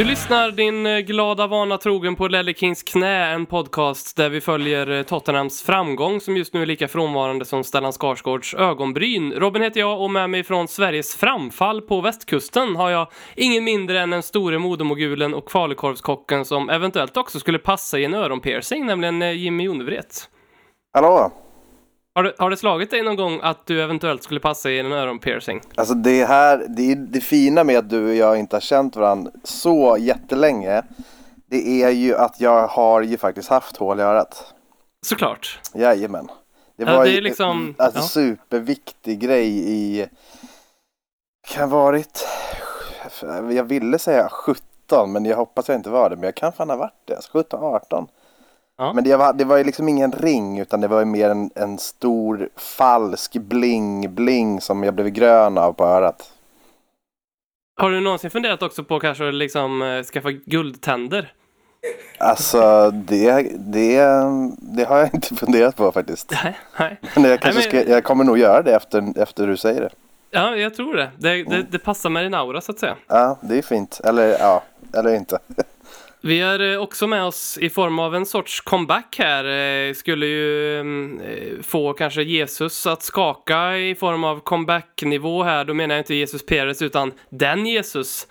Du lyssnar din eh, glada vana trogen på Lelle Kings knä, en podcast där vi följer eh, Tottenhams framgång som just nu är lika frånvarande som Stellan Skarsgårds ögonbryn. Robin heter jag och med mig från Sveriges framfall på västkusten har jag ingen mindre än den store modemogulen och falukorvskocken som eventuellt också skulle passa i en öronpiercing, nämligen eh, Jimmy Jonevret. Hallå? Har det, har det slagit dig någon gång att du eventuellt skulle passa i en öronpiercing? Alltså det här, det, det fina med att du och jag inte har känt varandra så jättelänge. Det är ju att jag har ju faktiskt haft hål i örat. Såklart. Jajamän. Det Ja, var det ju är liksom- alltså, ja. superviktig grej i, kan varit, jag ville säga 17 men jag hoppas jag inte var det. Men jag kan fan ha varit det, alltså 17, 18. Ja. Men det var, det var ju liksom ingen ring utan det var ju mer en, en stor falsk bling-bling som jag blev grön av på örat. Har du någonsin funderat också på kanske liksom eh, skaffa guldtänder? Alltså det, det, det har jag inte funderat på faktiskt. Nej, nej. Men jag, kanske men- ska, jag kommer nog göra det efter, efter du säger det. Ja, jag tror det. Det, det, det passar med din aura så att säga. Ja, det är fint. Eller ja, eller inte. Vi är eh, också med oss i form av en sorts comeback här. Eh, skulle ju mm, eh, få kanske Jesus att skaka i form av comebacknivå här. Då menar jag inte Jesus Perez utan den Jesus.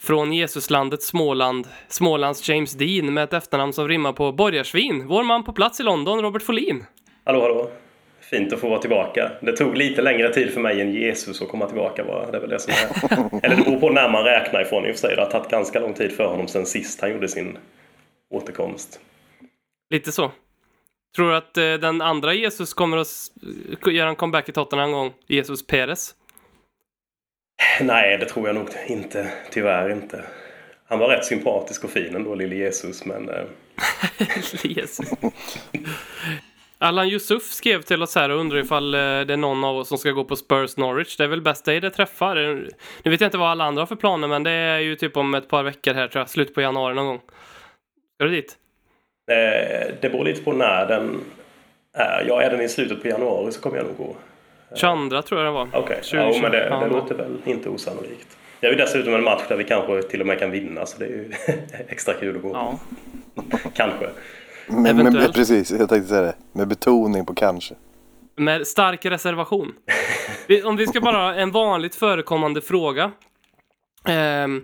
Från Jesuslandet Småland. Smålands James Dean med ett efternamn som rimmar på borgarsvin. Vår man på plats i London, Robert Folin. Hallå, hallå. Fint att få vara tillbaka. Det tog lite längre tid för mig än Jesus att komma tillbaka bara. Det är väl det som är. Eller det beror på när man räknar ifrån i och för sig. Det har tagit ganska lång tid för honom sen sist han gjorde sin återkomst. Lite så. Tror du att eh, den andra Jesus kommer att s- göra en comeback i Tottenham någon gång? Jesus Perez? Nej, det tror jag nog inte. Tyvärr inte. Han var rätt sympatisk och fin ändå, lille Jesus, men... Eh, Jesus. Allan Yusuf skrev till oss här och undrar ifall eh, det är någon av oss som ska gå på Spurs Norwich. Det är väl bäst day det träffar. Nu vet jag inte vad alla andra har för planer, men det är ju typ om ett par veckor här tror jag. Slut på januari någon gång. Ska du dit? eh, det beror lite på när den är. Ja, är den i slutet på januari så kommer jag nog gå. 22 tror jag det var. Okej, 20, ja, men det, det låter väl inte osannolikt. Det är ju dessutom en match där vi kanske till och med kan vinna, så det är ju extra kul att gå. Ja. Kanske. Men, men, precis, jag tänkte säga det. Med betoning på kanske. Med stark reservation. Om vi ska bara ha en vanligt förekommande fråga. Ehm,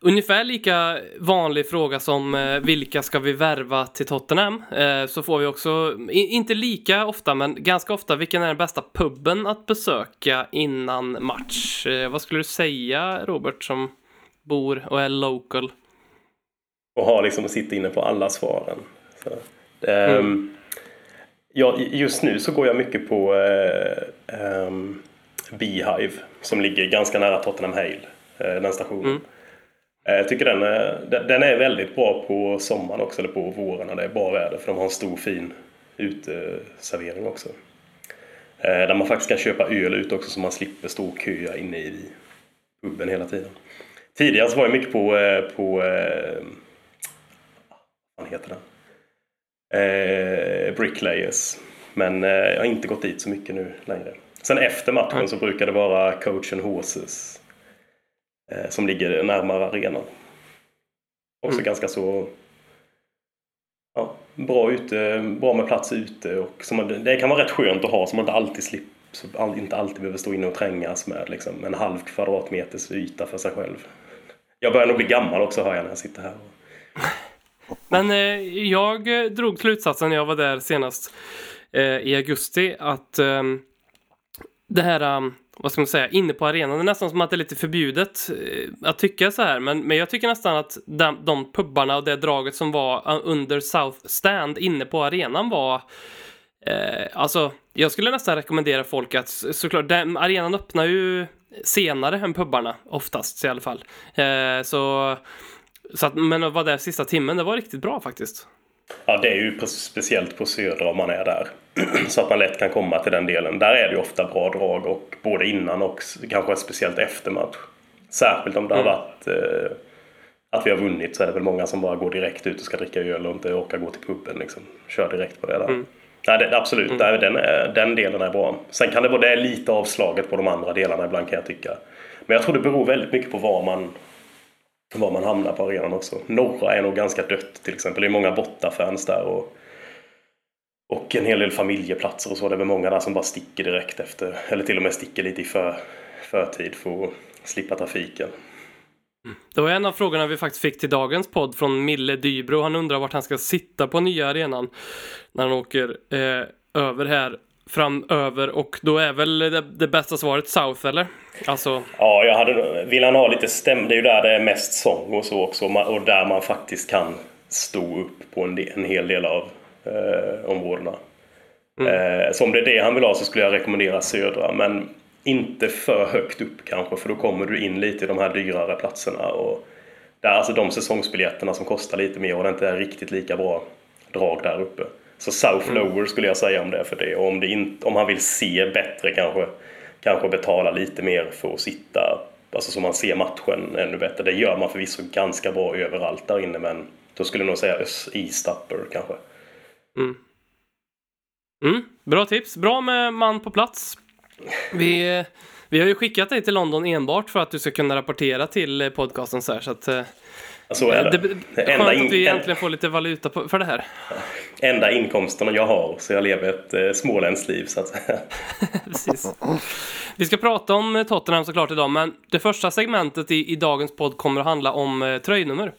ungefär lika vanlig fråga som eh, vilka ska vi värva till Tottenham? Eh, så får vi också, i, inte lika ofta men ganska ofta, vilken är den bästa puben att besöka innan match? Eh, vad skulle du säga Robert som bor och är local? Och ha liksom att sitta inne på alla svaren. Ehm, ja, just nu så går jag mycket på eh, ehm, Beehive som ligger ganska nära Tottenham Hale, eh, den stationen. Mm. Eh, Jag tycker den är, den den är väldigt bra på sommaren också, eller på våren när det är bra väder. För de har en stor fin uteservering också. Eh, Där man faktiskt kan köpa öl ut också så man slipper stå och köa inne i puben hela tiden. Tidigare så var jag mycket på, eh, på eh, vad heter den? Eh, Bricklayers. Men eh, jag har inte gått dit så mycket nu längre. Sen efter matchen Mm. så brukar det vara Coach and Horses. Eh, som ligger närmare arenan. Också Mm. ganska så ja, bra, ute, bra med plats ute. Och som man, det kan vara rätt skönt att ha så man inte alltid slipper så all, inte alltid behöver stå inne och trängas med liksom, en halv kvadratmeters yta för sig själv. Jag börjar nog bli gammal också hör jag när jag sitter här. Men eh, jag eh, drog slutsatsen när jag var där senast eh, i augusti att eh, det här, ehm, vad ska man säga, inne på arenan. Det är nästan som att det är lite förbjudet eh, att tycka så här. Men, men jag tycker nästan att de, de pubbarna och det draget som var eh, under South Stand inne på arenan var eh, alltså, jag skulle nästan rekommendera folk att såklart, den, arenan öppnar ju senare än pubbarna oftast i alla fall. Eh, så, så att, men att vara där sista timmen, det var riktigt bra faktiskt. Ja, det är ju speciellt på Södra om man är där. Så att man lätt kan komma till den delen. Där är det ju ofta bra drag och både innan och kanske speciellt efter match. Särskilt om det har Mm. varit eh, att vi har vunnit så är det väl många som bara går direkt ut och ska dricka öl och inte orkar gå till puben. Liksom. Kör direkt på det där. Mm. Ja, det, absolut, där, den, är, den delen är bra. Sen kan det vara det är lite avslaget på de andra delarna ibland kan jag tycka. Men jag tror det beror väldigt mycket på var man, var man hamnar på arenan också. Norra är nog ganska dött till exempel. Det är många Botta-fans där. Och, och en hel del familjeplatser och så. Det är väl många där som bara sticker direkt efter. Eller till och med sticker lite i för, förtid för att slippa trafiken. Mm. Det var en av frågorna vi faktiskt fick till dagens podd från Mille Dybro. Han undrar vart han ska sitta på nya arenan när han åker eh, över här framöver. Och då är väl det, det bästa svaret South, eller? Alltså, Ja, jag hade, vill han ha lite stäm... Det är ju där det är mest sång och så också. Och där man faktiskt kan stå upp på en, del, en hel del av eh, områdena. Eh, så om det är det han vill ha så skulle jag rekommendera Södra. Men inte för högt upp kanske för då kommer du in lite i de här dyrare platserna. Och där, alltså de säsongsbiljetterna som kostar lite mer och det inte är riktigt lika bra drag där uppe. Så South Lower skulle jag säga om det för det. Och om, det inte, om han vill se bättre kanske, kanske betala lite mer för att sitta, alltså så man ser matchen ännu bättre. Det gör man förvisso ganska bra överallt där inne men då skulle jag nog säga Ös- East Upper kanske. mm, bra tips. Bra med man på plats. Vi, vi har ju skickat dig till London enbart för att du ska kunna rapportera till podcasten så här. Så att, eh, Så är det, det. enda, skönt att vi in, äntligen får lite valuta på, för det här. enda inkomsterna jag har så jag lever ett eh, småländskt liv så att säga. Precis. Vi ska prata om eh, Tottenham såklart idag, men det första segmentet i, i dagens podd kommer att handla om eh, tröjnummer.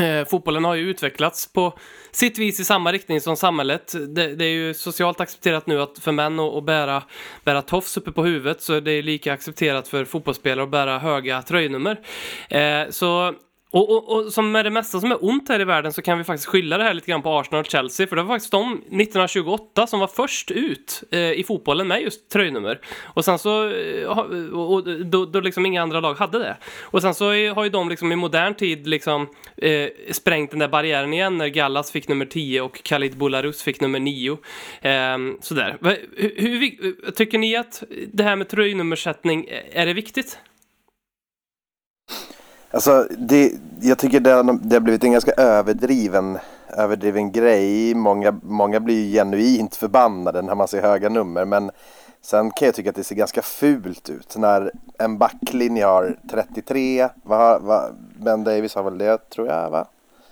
Eh, fotbollen har ju utvecklats på sitt vis i samma riktning som samhället. Det, det är ju socialt accepterat nu att för män att, att bära, bära tofs uppe på huvudet så det är lika accepterat för fotbollsspelare att bära höga tröjnummer. Eh, så och, och, och som med det mesta som är ont här i världen så kan vi faktiskt skylla det här lite grann på Arsenal och Chelsea. För det var faktiskt de 1928 som var först ut eh, i fotbollen med just tröjnummer. Och sen så, eh, och, och, då, då liksom inga andra lag hade det. Och sen så har ju de liksom i modern tid liksom eh, sprängt den där barriären igen när Gallas fick nummer 10 och Khalid Boularus fick nummer 9. Eh, sådär. Hur, hur, tycker ni att det här med tröjnummersättning, eh, är det viktigt? Alltså, det, jag tycker det, har- det har blivit en ganska överdriven, överdriven grej. Många, många blir ju genuint förbannade när man ser höga nummer. Men sen kan jag tycka att det ser ganska fult ut. När en backlinje har 33, vad, vad, Ben Davis har väl det tror jag va?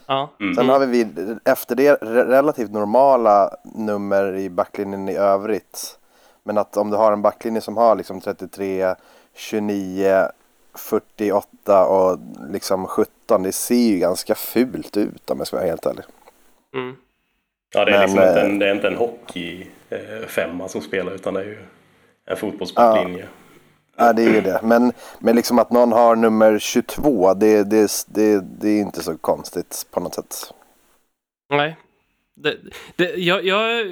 Ja. Sen har vi efter det re- relativt normala nummer i backlinjen i övrigt. Men att om du har en backlinje som har liksom 33, 29, 48 och liksom 17. Det ser ju ganska fult ut om jag ska vara helt ärlig. Mm. Ja, det är, Men, liksom inte eh, en, det är inte en hockeyfemma som spelar utan det är ju en fotbollsbacklinje. Ja, det är ju det. Men, men liksom att någon har nummer 22, det, det, det, det är inte så konstigt på något sätt. Nej. Det, det, jag, jag,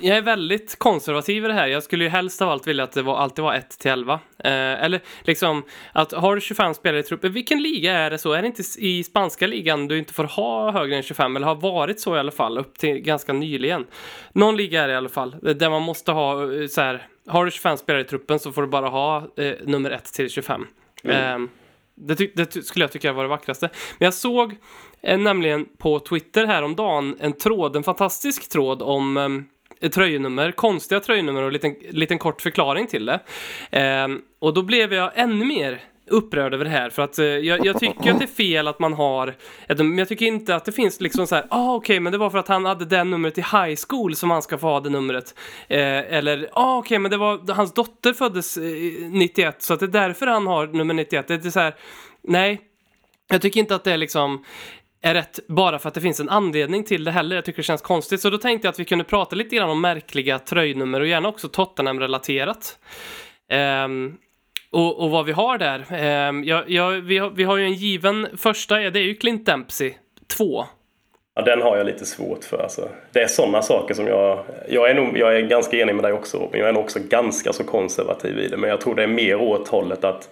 jag är väldigt konservativ i det här. Jag skulle ju helst av allt vilja att det var, alltid var 1 till 11. Eh, eller liksom att har du 25 spelare i truppen, vilken liga är det så? Är det inte i spanska ligan du inte får ha högre än 25? Eller har varit så i alla fall upp till ganska nyligen. Någon liga är det i alla fall där man måste ha eh, så här. Har du 25 spelare i truppen så får du bara ha eh, nummer 1 till 25. Eh, det, det skulle jag tycka var det vackraste. Men jag såg eh, nämligen på Twitter häromdagen en tråd, en fantastisk tråd om eh, tröjnummer, konstiga tröjnummer och en liten, liten kort förklaring till det. Eh, och då blev jag ännu mer upprörd över det här för att eh, jag, jag tycker att det är fel att man har ett, men jag tycker inte att det finns liksom så här, ah okej men det var för att han hade det numret i high school som han ska få ha det numret. Eh, eller, ah okej men det var, hans dotter föddes eh, 91 så att det är därför han har nummer 91. Det är så här, nej, jag tycker inte att det är liksom är rätt bara för att det finns en anledning till det heller. Jag tycker det känns konstigt. Så då tänkte jag att vi kunde prata lite grann om märkliga tröjnummer och gärna också Tottenham-relaterat. Um, och, och vad vi har där. Um, ja, ja, vi, har, vi har ju en given första, det är ju Clint Dempsey 2. Ja, den har jag lite svårt för. Alltså. Det är sådana saker som jag... Jag är, nog, jag är ganska enig med dig också, men jag är nog också ganska så konservativ i det. Men jag tror det är mer åt hållet att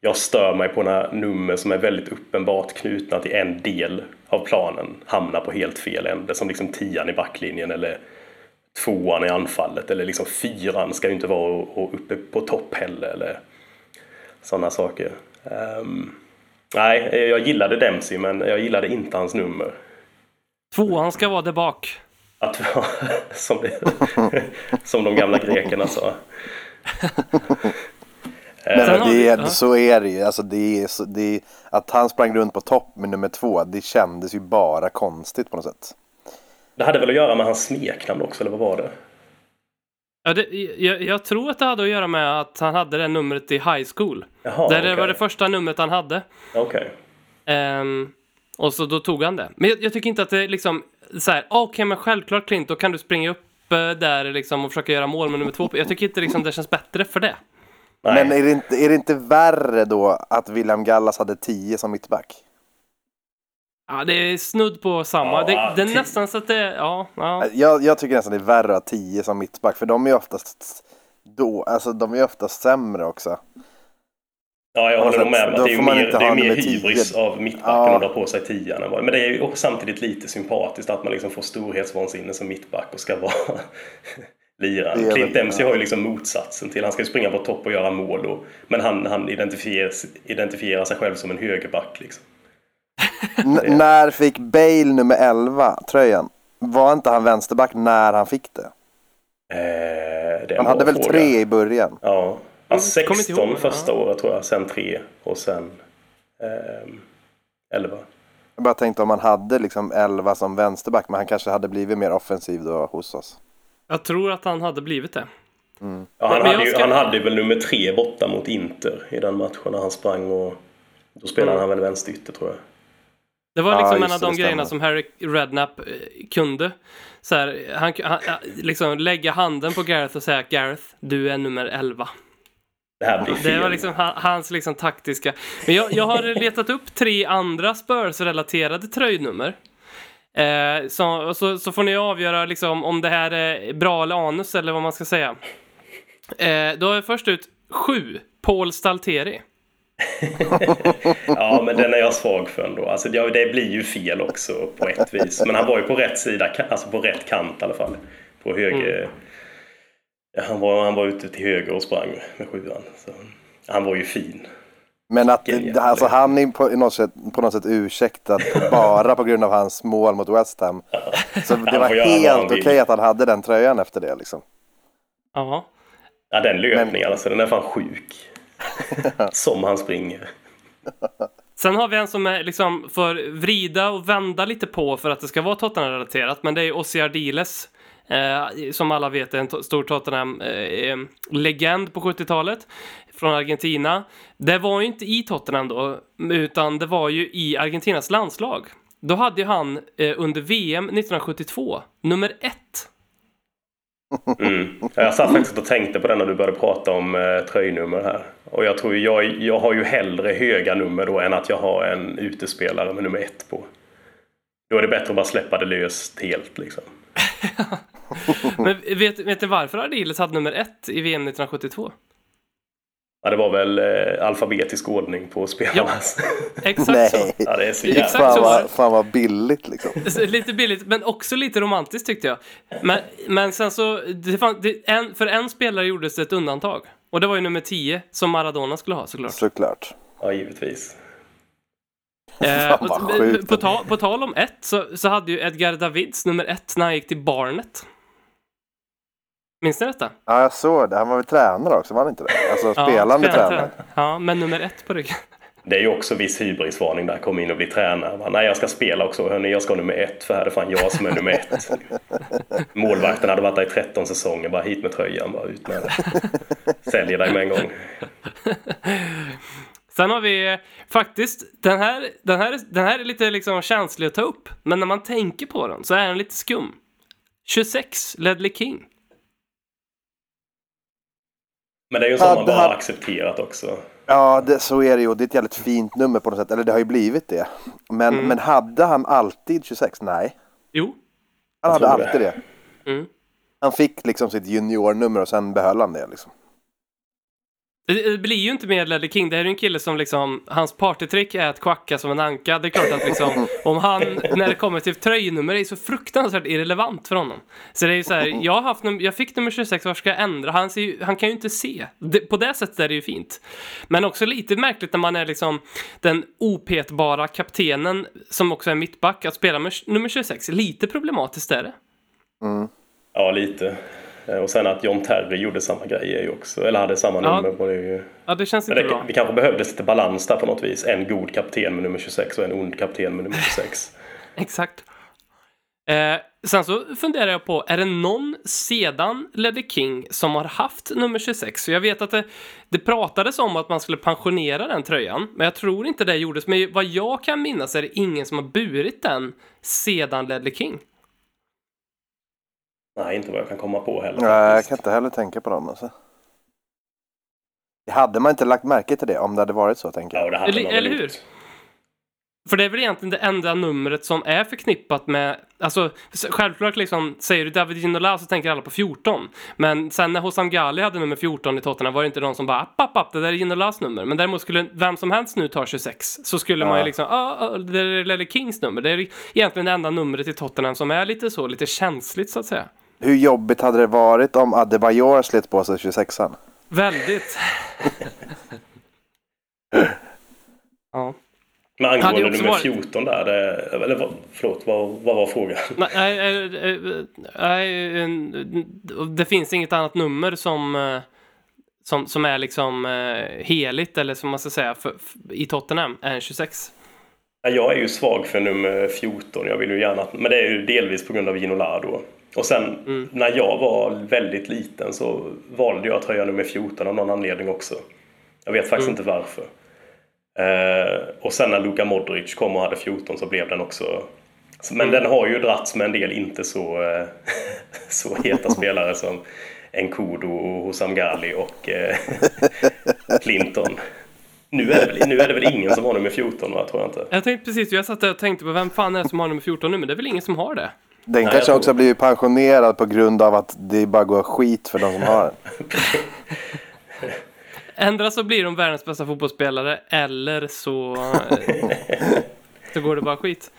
jag stör mig på när nummer som är väldigt uppenbart knutna till en del av planen hamnar på helt fel ände. Som liksom tian i backlinjen eller tvåan i anfallet. Eller liksom fyran ska ju inte vara uppe på topp heller. Eller sådana saker. Um, nej, jag gillade Dempsey men jag gillade inte hans nummer. Tvåan ska vara där bak. Att, som, det, som de gamla grekerna sa. Men, men det är, så är det ju. Alltså det är, så, det är, att han sprang runt på topp med nummer två, det kändes ju bara konstigt på något sätt. Det hade väl att göra med hans smeknamn också, eller vad var det? Ja, det, jag, jag, tror att det hade att göra med att han hade det numret i high school. Jaha, det okay. var det första numret han hade. Okej. Okay. Um, och så då tog han det. Men jag, jag tycker inte att det är liksom så här, okej okay, men självklart Clint, då kan du springa upp eh, där liksom och försöka göra mål med nummer två. Jag tycker inte liksom det känns bättre för det. Nej. Men är det, inte, är det inte värre då att William Gallas hade 10 som mittback? Ja, det är snudd på samma. Ja, det, det, är nästan så att det... Ja, ja. Jag, jag tycker nästan det är värre att ha 10 som mittback, för de är oftast då, alltså de är oftast sämre också. Ja, jag håller nog med. Att det är mer, det är mer hybris av mittbacken ja. att dra på sig tian. Men det är ju samtidigt lite sympatiskt att man liksom får storhetsvansinne som mittback och ska vara liraren. Clint Dempsey har ju liksom motsatsen till. Han ska ju springa på topp och göra mål. Och, men han, han identifierar, identifierar sig själv som en högerback. Liksom. när fick Bale nummer 11 tröjan? Var inte han vänsterback när han fick det? Eh, det han hade väl fråga. tre i början? Ja, han 16 ihåg, första ja. året tror jag, sen tre och sen eh, 11. Jag bara tänkte om han hade liksom 11 som vänsterback, men han kanske hade blivit mer offensiv då hos oss. Jag tror att han hade blivit det. Mm. Ja, han, hade ju, ska... han hade väl nummer tre borta mot Inter i den matchen när han sprang och då spelade mm. han väl vänsterytter tror jag. Det var liksom ja, en av de grejerna som Harry Redknapp eh, kunde. Så här, han, han liksom lägga handen på Gareth och säga Gareth, du är nummer 11. Det här blir fel. Det var liksom hans liksom taktiska. Men jag, jag har letat upp tre andra Spurs-relaterade tröjnummer. Eh, så, så, så, får ni avgöra liksom, om det här är bra eller anus eller vad man ska säga. Eh, då har jag först ut sju, Paul Stalteri. ja, men den är jag svag för ändå. Alltså, det blir ju fel också på ett vis. Men han var ju på rätt sida, alltså på rätt kant i alla fall. På höger... Mm. Han, var, han var ute till höger och sprang med sjuan. Så, han var ju fin. Men att alltså, han är på något, sätt, på något sätt ursäktad bara på grund av hans mål mot West Ham. Så det var helt okej okay att han hade den tröjan efter det liksom. Ja. Ja, den löpningen Men... alltså, den är fan sjuk. som han springer. Sen har vi en som är liksom får vrida och vända lite på för att det ska vara Tottenham-relaterat. Men det är Ossi Ardiles. Eh, som alla vet är en stor Tottenham-legend eh, eh på 70-talet från Argentina. Det var ju inte i Tottenham då, utan det var ju i Argentinas landslag. Då hade ju han eh, under VM 1972 nummer ett. Mm. Jag satt faktiskt och tänkte på det när du började prata om eh, tröjnummer här. Och jag tror jag, jag har ju hellre höga nummer då än att jag har en utespelare med nummer ett på. Då är det bättre att bara släppa det löst helt liksom. Men vet, vet du varför Ardiles hade nummer ett i VM 1972? Ja, det var väl eh, alfabetisk ordning på spelarnas. Ja, exakt Nej. så. Ja, det är så jävla... fan, vad, fan vad billigt liksom. lite billigt, men också lite romantiskt tyckte jag. Men, men sen så, det fann, det, en, för en spelare gjordes det ett undantag. Och det var ju nummer 10 som Maradona skulle ha såklart. Såklart. Ja, givetvis. Eh, och, på, ta, på tal om ett så, så hade ju Edgar Davids nummer ett när han gick till Barnet. Minns ni detta? Ja, jag såg det. Han var väl tränare också, var han inte det? Alltså spelande ja, tränare. Ja, men nummer ett på ryggen. Det är ju också viss hybrisvarning där, komma in och bli tränare. Nej, jag ska spela också. Hörni, jag ska nummer ett, för här är det fan jag som är nummer ett. Målvakten hade varit där i 13 säsonger, bara hit med tröjan, bara ut med det. Säljer dig med en gång. Sen har vi eh, faktiskt, den här, den, här, den här är lite liksom känslig att ta upp. Men när man tänker på den så är den lite skum. 26, Ledley King. Men det är ju en sån man det bara har accepterat också. Ja, det, så är det ju. Det är ett jävligt fint nummer på något sätt. Eller det har ju blivit det. Men, Mm. men hade han alltid 26? Nej. Jo. Han hade alltid det. Mm. Han fick liksom sitt juniornummer och sen behöll han det. Liksom. Det, blir ju inte mer Ledley King. Det här är ju en kille som liksom, hans partytrick är att kvacka som en anka. Det är klart att liksom, om han, när det kommer till tröjnummer, är så fruktansvärt irrelevant för honom. Så det är ju så här, jag har haft, num- jag fick nummer 26, var ska jag ändra? Han, ser ju, han kan ju inte se. Det, på det sättet är det ju fint. Men också lite märkligt när man är liksom den opetbara kaptenen, som också är mittback, att spela med nummer 26. Lite problematiskt är det. Ja, lite. Eh, Och sen att John Terry gjorde samma grej ju också, eller hade samma Ja. nummer det. ju- Ja, det känns inte det, bra. det kanske behövdes lite balans där på något vis. En god kapten med nummer 26 och en ond kapten med nummer 26. Exakt. Eh, sen så funderar jag på, är det någon sedan Ledley King som har haft nummer 26? Så jag vet att det, det pratades om att man skulle pensionera den tröjan, men jag tror inte det gjordes. Men vad jag kan minnas är det ingen som har burit den sedan Ledley King. Nej, inte vad jag kan komma på heller. Nej, jag kan inte heller tänka på dem. Alltså. Hade man inte lagt märke till det om det hade varit så, tänker Ja, jag. och det hade Eller- eller hur? För det är väl egentligen det enda numret som är förknippat med, alltså självklart liksom, säger du David Ginola så tänker alla på 14. Men sen när Hossam Ghali hade nummer 14 i Tottenham var det inte någon som bara app, app, app, det där är Ginolas nummer. Men däremot skulle vem som helst nu ta 26 så skulle man ju Ja. liksom, ah, ah, det är Ledley Kings nummer. Det är egentligen det enda numret i Tottenham som är lite så, lite känsligt så att säga. Hur jobbigt hade det varit om Adebayor slet på sig 26an? Väldigt. ja. Men angående nummer varit- 14 där, det, eller vad- förlåt, vad, vad var frågan? Nej, nej, eh, eh, nej, en- det finns inget annat nummer som, eh, som, som är liksom eh, heligt eller som man ska säga för, för, i Tottenham än 26. Ja, Jag är ju svag för nummer 14. Jag vill ju gärna, men det är ju delvis på grund av Ginola då. Och sen när jag var väldigt liten så valde jag att tröja nummer 14 av någon anledning också. Jag vet faktiskt inte varför. Eh, och sen när Luka Modric kom och hade 14 så blev den också... så- Men den har ju dragits med en del inte så, eh, så heta spelare som Nkodo och Hossam Ghali och eh, Clinton. Nu är, det väl, nu är det väl ingen som har nummer 14 va, tror jag inte. Jag tänkte precis, jag satt där och tänkte på vem fan är det som har nummer 14 nu, men det är väl ingen som har det. Den jag kanske också har blivit pensionerad på grund av att det bara går skit för de som har den. Ändra så blir de världens bästa fotbollsspelare eller så, eh, så går det bara skit.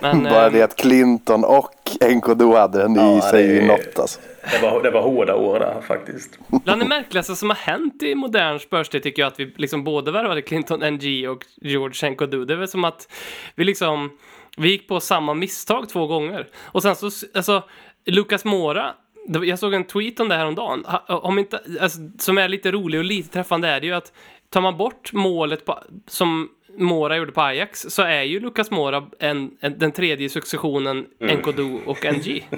Men, Bara eh, det att Clinton och NKDO hade den i Ja, sig det- ju något alltså. Det var, det var hårda år där faktiskt. Bland det märkligaste som har hänt i modern Spurs-tid tycker jag att vi liksom både värvade Clinton NG och George Enkodu. Det är väl som att vi liksom, vi gick på samma misstag två gånger. Och sen så, alltså, Lucas Mora, jag såg en tweet om det här om dagen. Om inte, alltså, som är lite rolig och lite träffande är det ju att tar man bort målet på, som Mora gjorde på Ajax så är ju Lucas Mora en, en, den tredje successionen Enkodu och NG.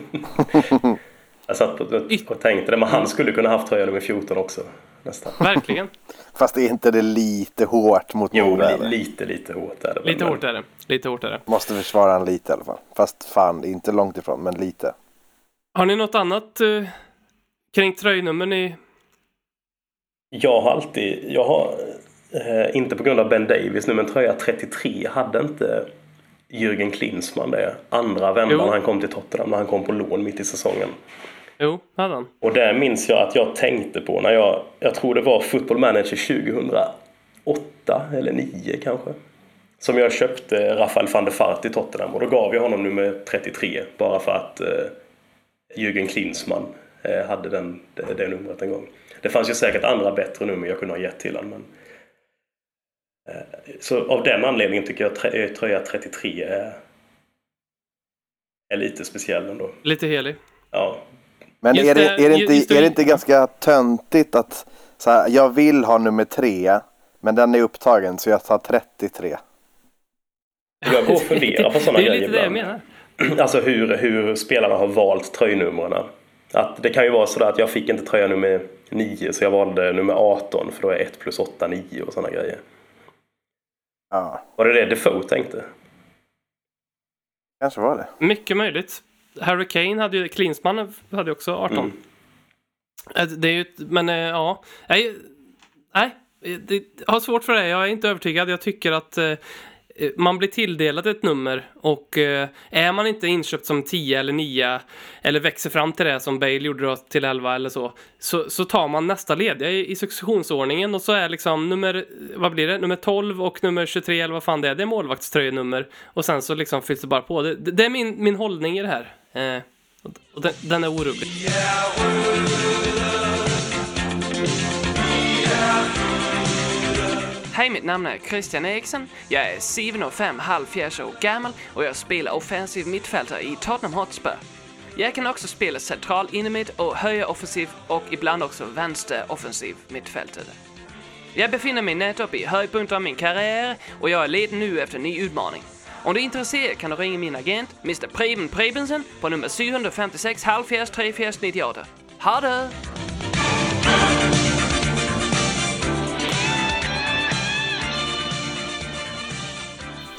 Jag satt och, och tänkte det, men han skulle kunna haft tröja nummer 14 också. Nästan. Verkligen. Fast är inte det lite hårt mot Jo, li, lite, lite hårt är det Lite men- hårt är det. Lite hårt är det. Måste försvara han lite i alla fall. Fast fan, inte långt ifrån, men lite. Har ni något annat eh, kring tröjnummer ni... Jag har alltid, jag har, eh, inte på grund av Ben Davis nu, men tröja 33 hade inte Jürgen Klinsmann det. Andra vändan Jo. han kom till Tottenham, när han kom på lån mitt i säsongen. Jo, hade han. Och det minns jag att jag tänkte på när jag, jag tror det var Football Manager 2008 eller 9 kanske. Som jag köpte Rafael van der Fart i Tottenham och då gav jag honom nummer 33 bara för att eh, Jürgen Klinsmann eh, hade den, det, det numret en gång. Det fanns ju säkert andra bättre nummer jag kunde ha gett till honom. Men, eh, så av den anledningen tycker jag eh, tröja 33 är, är lite speciell ändå. Lite helig. Ja, Men är det, är, det inte, just det. är det inte ganska töntigt att så här, jag vill ha nummer tre, men den är upptagen så jag tar 33. jag går och funderar på sådana Det är grejer lite det jag ibland. menar. Alltså hur, hur spelarna har valt tröjnumren. Att det kan ju vara så att jag fick inte tröja nummer 9 så jag valde nummer 18 för då är 1 plus 8 9 och sådana grejer. Ja, Var det det Defoe tänkte? kanske var det. Mycket möjligt. Harry Kane hade ju, Klinsmann hade ju också 18. Mm. Eh, Det är ju, men eh, ja. Nej, nej, det jag har svårt för det. Jag är inte övertygad. Jag tycker att eh, man blir tilldelad ett nummer och eh, är man inte inköpt som 10 eller 9 eller växer fram till det som Bale gjorde då till 11 eller så, så, så tar man nästa lediga i, i successionsordningen och så är liksom nummer, vad blir det, nummer 12 och nummer 23 eller vad fan det är, det är målvaktströjenummer och sen så liksom fylls det bara på. Det, det är min, min hållning i det här. Eh, och, den, den är orubblig. Hej, mitt namn är Christian Eriksen. Jag är 7,5 år gammal och jag spelar offensiv mittfältare i Tottenham Hotspur. Jag kan också spela central innermitt och högeroffensiv och ibland också vänster offensiv mittfältare. Jag befinner mig nettopp i höjdpunkten av min karriär och jag är ledig nu efter en ny utmaning. Om du är intresserad kan du ringa min agent, Mr. Preben Prebensen, på nummer 756 halvfjerds 34 98. Ha det!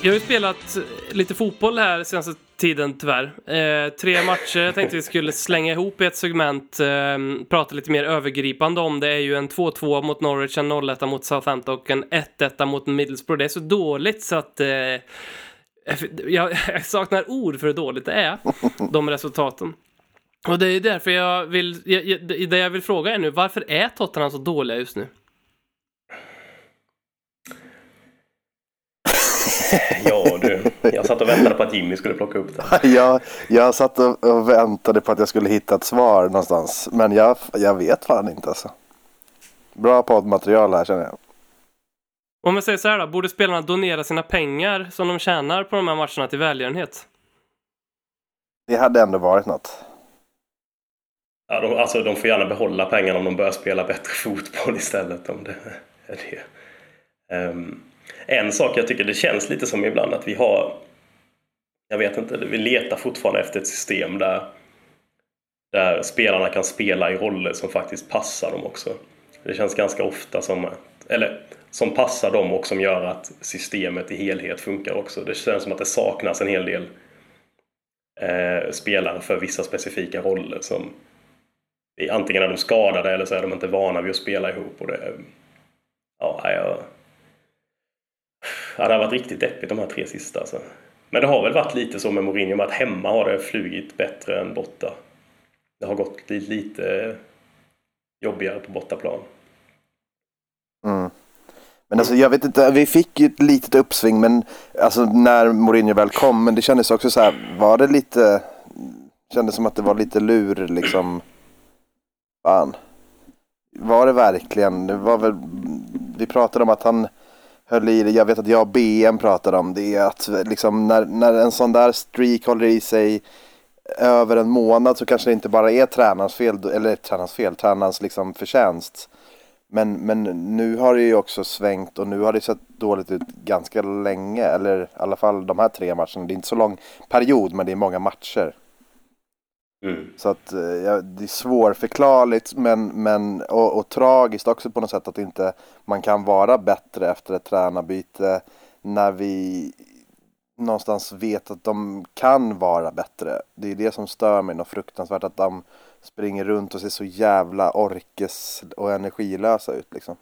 Jag har ju spelat lite fotboll här senaste tiden tyvärr. Eh, tre matcher jag tänkte vi skulle slänga ihop i ett segment, eh, prata lite mer övergripande om. Det är ju en 2-2 mot Norwich, en 0-1 mot Southampton och en 1-1 mot Middlesbrough. Det är så dåligt så att eh, jag, jag saknar ord för hur dåligt det är, de resultaten. Och det är därför jag vill, jag, jag, det jag vill fråga är nu, varför är Tottenham så dåliga just nu? Ja du, jag satt och väntade på att Jimmy skulle plocka upp det. Jag, jag satt och, och väntade på att jag skulle hitta ett svar någonstans. Men jag, jag vet fan inte alltså. Bra poddmaterial här känner jag. Om jag säger så här då, borde spelarna donera sina pengar som de tjänar på de här matcherna till välgörenhet? Det hade ändå varit något. Ja, de, alltså, de får gärna behålla pengarna om de börjar spela bättre fotboll istället. Om det är det. Ehm, en sak jag tycker det känns lite som ibland att vi har jag vet inte, vi letar fortfarande efter ett system där, där spelarna kan spela i roller som faktiskt passar dem också. Det känns ganska ofta som att, eller som passar dem och som gör att systemet i helhet funkar också. Det känns som att det saknas en hel del eh, spelare för vissa specifika roller som antingen är de skadade eller så är de inte vana vid att spela ihop. Och det, ja, jag, Ja, det har varit riktigt deppigt de här tre sista. Alltså. Men det har väl varit lite så med Mourinho att hemma har det flugit bättre än borta. Det har gått lite, lite jobbigare på bortaplan. Mm. Men alltså jag vet inte, vi fick ju ett litet uppsving men alltså när Mourinho väl kom, men det kändes också så här, var det lite, kändes som att det var lite lur liksom. Fan. Var det verkligen, det var väl, vi pratade om att han höll i det, jag vet att jag och BM pratade om det, att liksom när, när en sån där streak håller i sig över en månad så kanske det inte bara är tränarens fel, eller tränarens fel, tränarens liksom förtjänst. Men, men nu har det ju också svängt och nu har det sett dåligt ut ganska länge. Eller i alla fall de här tre matcherna. Det är inte så lång period men det är många matcher. Mm. Så att eh, ja, det är svårförklarligt men, men, och, och tragiskt också på något sätt att inte man kan vara bättre efter ett tränarbyte. När vi någonstans vet att de kan vara bättre. Det är det som stör mig något fruktansvärt att de springer runt och ser så jävla orkes och energilösa ut liksom.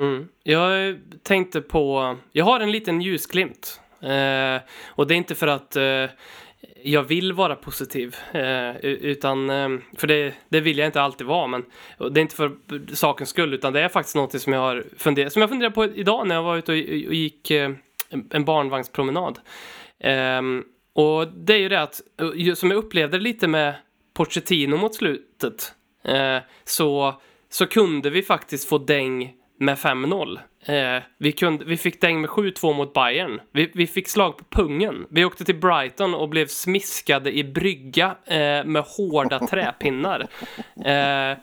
Mm. Jag tänkte på, jag har en liten ljusglimt. Eh, och det är inte för att eh, jag vill vara positiv, eh, utan, eh, för det, det vill jag inte alltid vara, men det är inte för sakens skull, utan det är faktiskt något som jag har funderat, som jag funderade på idag när jag var ute och, och gick eh, en, barnvagnspromenad. Ehm, och det är ju det att, eh, som jag upplevde lite med Pochettino mot slutet, eh, så, så kunde vi faktiskt få däng med 5-0. Eh, vi, kunde, vi fick däng med 7-2 mot Bayern. Vi, vi fick slag på pungen. Vi åkte till Brighton och blev smiskade i brygga eh, med hårda träpinnar. Eh,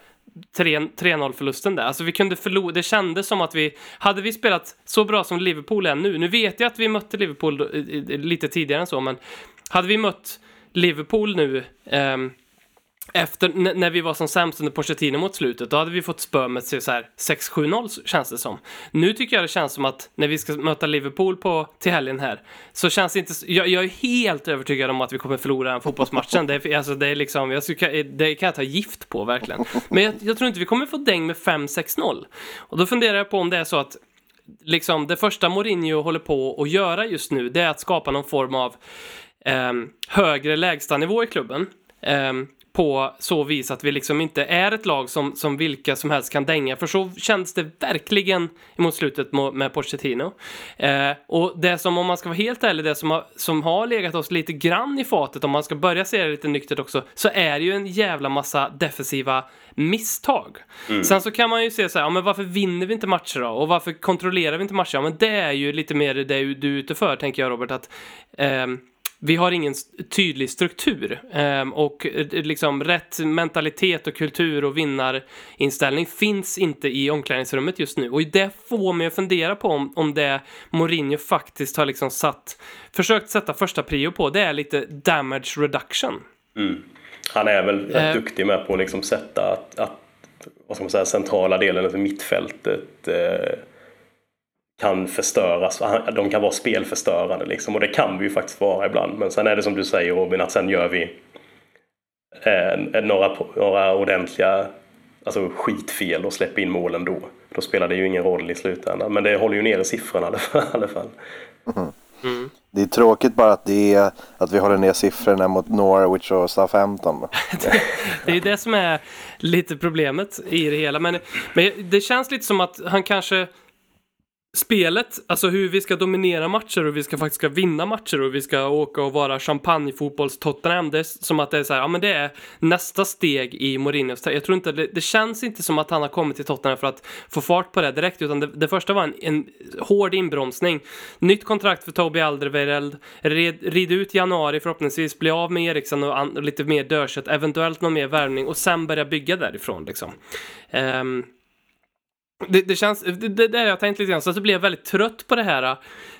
3-0 förlusten där. Alltså vi kunde förlora, det kändes som att vi, hade vi spelat så bra som Liverpool är nu, nu vet jag att vi mötte Liverpool lite tidigare än så, men hade vi mött Liverpool nu ehm, efter, när vi var som sämst under Pochettino mot slutet, då hade vi fått spö med så här 6-7-0 känns det som. Nu tycker jag det känns som att när vi ska möta Liverpool på, till helgen här, så känns det inte, jag, jag är helt övertygad om att vi kommer förlora den fotbollsmatchen. Det är, alltså, det är liksom, jag ska, eh, det kan jag ta gift på verkligen. Men jag, jag tror inte vi kommer få däng med 5-6-0. Och då funderar jag på om det är så att liksom det första Mourinho håller på att göra just nu, det är att skapa någon form av eh, högre lägstanivå i klubben. ehm, på så vis att vi liksom inte är ett lag som, som vilka som helst kan dänga. För så känns det verkligen mot slutet med, Pochettino. Eh, och det som, om man ska vara helt ärlig, det som har, som har legat oss lite grann i fatet, om man ska börja se det lite nyktert också, så är det ju en jävla massa defensiva misstag. Sen så kan man ju se så här, ja, men varför vinner vi inte matcher då? Och varför kontrollerar vi inte matcher? Ja, men det är ju lite mer det du är ute för, tänker jag Robert, att ehm, vi har ingen tydlig struktur ehm, och eh, liksom rätt mentalitet och kultur och vinnarinställning finns inte i omklädningsrummet just nu. Och det får mig att fundera på om, om det Mourinho faktiskt har liksom satt, försökt sätta första prio på, det är lite damage reduction. Han är väl Eh. duktig med på att liksom sätta att, att vad ska man säga, centrala delen av mittfältet eh, kan förstöras. De kan vara spelförstörande liksom. Och det kan vi ju faktiskt vara ibland. Men sen är det som du säger Robin, att sen gör vi eh, några, några ordentliga alltså skitfel och släpper in målen då. Då spelar det ju ingen roll i slutändan. Men det håller ju nere siffrorna i alla fall- i alla fall. Det är tråkigt bara att, det är, att vi håller ner siffrorna mot Norwich och Southampton. Det är ju det som är lite problemet i det hela. Men, men det känns lite som att han kanske... Spelet, alltså hur vi ska dominera matcher och vi ska faktiskt ska vinna matcher och vi ska åka och vara champagnefotbolls-Tottenham. Det är som att det är så här, ja men det är nästa steg i Mourinhos Jag tror inte, det, det känns inte som att han har kommit till Tottenham för att få fart på det direkt, utan det, det första var en, en hård inbromsning. Nytt kontrakt för Toby Alderweireld, red, rid ut januari förhoppningsvis, bli av med Eriksson och, an, och lite mer dörset, eventuellt någon mer värvning och sen börja bygga därifrån liksom. Um, det, det känns, det, det där har jag tänkt lite grann, så blir jag väldigt trött på det här äh,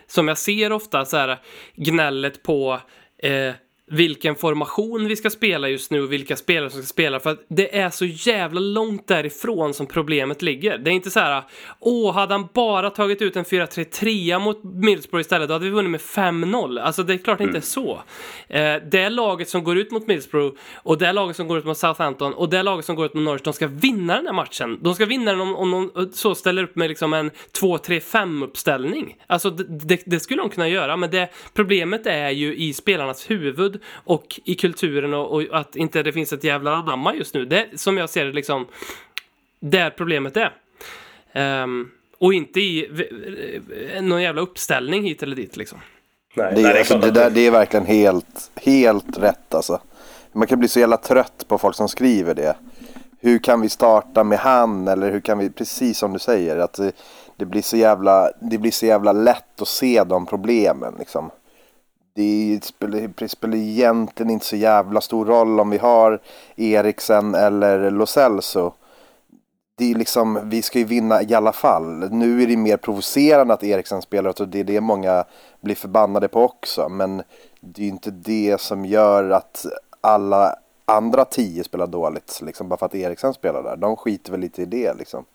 som jag ser ofta, så här gnället på eh, vilken formation vi ska spela just nu och vilka spelare som ska spela. För att det är så jävla långt därifrån som problemet ligger. Det är inte så här, åh, hade han bara tagit ut en 4-3-3 mot Middlesbrough istället, då hade vi vunnit med 5-0. Alltså det är klart det inte så. Eh, det laget som går ut mot Middlesbrough och det laget som går ut mot Southampton och det laget som går ut mot Norwich, de ska vinna den här matchen. De ska vinna den om, om de så ställer upp med liksom en 2-3-5 uppställning. Alltså det, det, det skulle de kunna göra, men det, problemet är ju i spelarnas huvud och i kulturen och, och att inte det finns ett jävla anamma just nu. Det som jag ser det liksom, där problemet är. Ehm, och inte i v- v- någon jävla uppställning hit eller dit liksom. Nej, Det, nej, är, det är alltså, det, där, det är verkligen helt, helt rätt alltså. Man kan bli så jävla trött på folk som skriver det. Hur kan vi starta med han? Eller hur kan vi, precis som du säger, att det, det, blir, så jävla, det blir så jävla lätt att se de problemen liksom. Det spelar, det spelar egentligen inte så jävla stor roll om vi har Eriksen eller Lo Celso. Det är liksom, vi ska ju vinna i alla fall. Nu är det mer provocerande att Eriksen spelar och det är det många blir förbannade på också. Men det är ju inte det som gör att alla andra tio spelar dåligt. Liksom, bara för att Eriksen spelar där. De skiter väl lite i det liksom.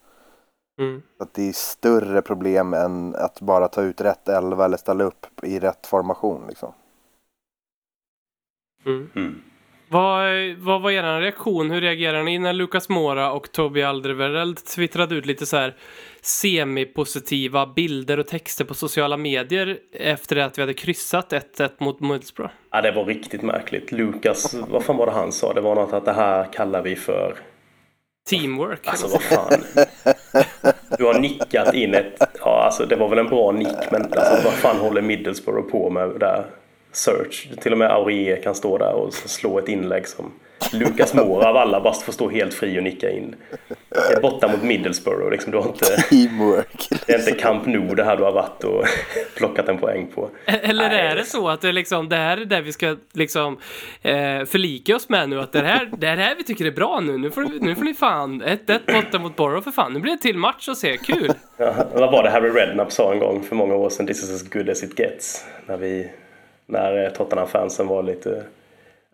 Mm. Att det är större problem än att bara ta ut rätt elva eller ställa upp i rätt formation liksom. Mm. Mm. Vad, vad var er reaktion? Hur reagerade ni när Lucas Mora och Toby Alderweireld twittrade ut lite så här semipositiva bilder och texter på sociala medier efter att vi hade kryssat 1-1 mot Middlesbrough? Ja, det var riktigt märkligt. Lukas, vad fan var det han sa? Det var något att det här kallar vi för... Teamwork. Alltså vad fan. Du har nickat in ett... Ja, alltså det var väl en bra nick, men alltså vad fan håller Middlesbrough på med där? Search. Till och med Aurier kan stå där och slå ett inlägg som Lukas Mora av alla bara får stå helt fri och nicka in. Det är borta mot Middlesbrough. Liksom, du har inte, Teamwork. det är inte Camp Nou det här du har varit och plockat en poäng på. Eller Nej. är det så att det, är liksom, det här är det vi ska liksom, eh, förlika oss med nu? Att det här, det här vi tycker är bra nu. Nu får, nu får ni fan 1-1 borta mot Borough för fan. Nu blir det till match och se. Kul! Ja, vad var det Harry Redknapp sa en gång för många år sedan? This is as good as it gets. När, vi, när eh, Tottenham-fansen var lite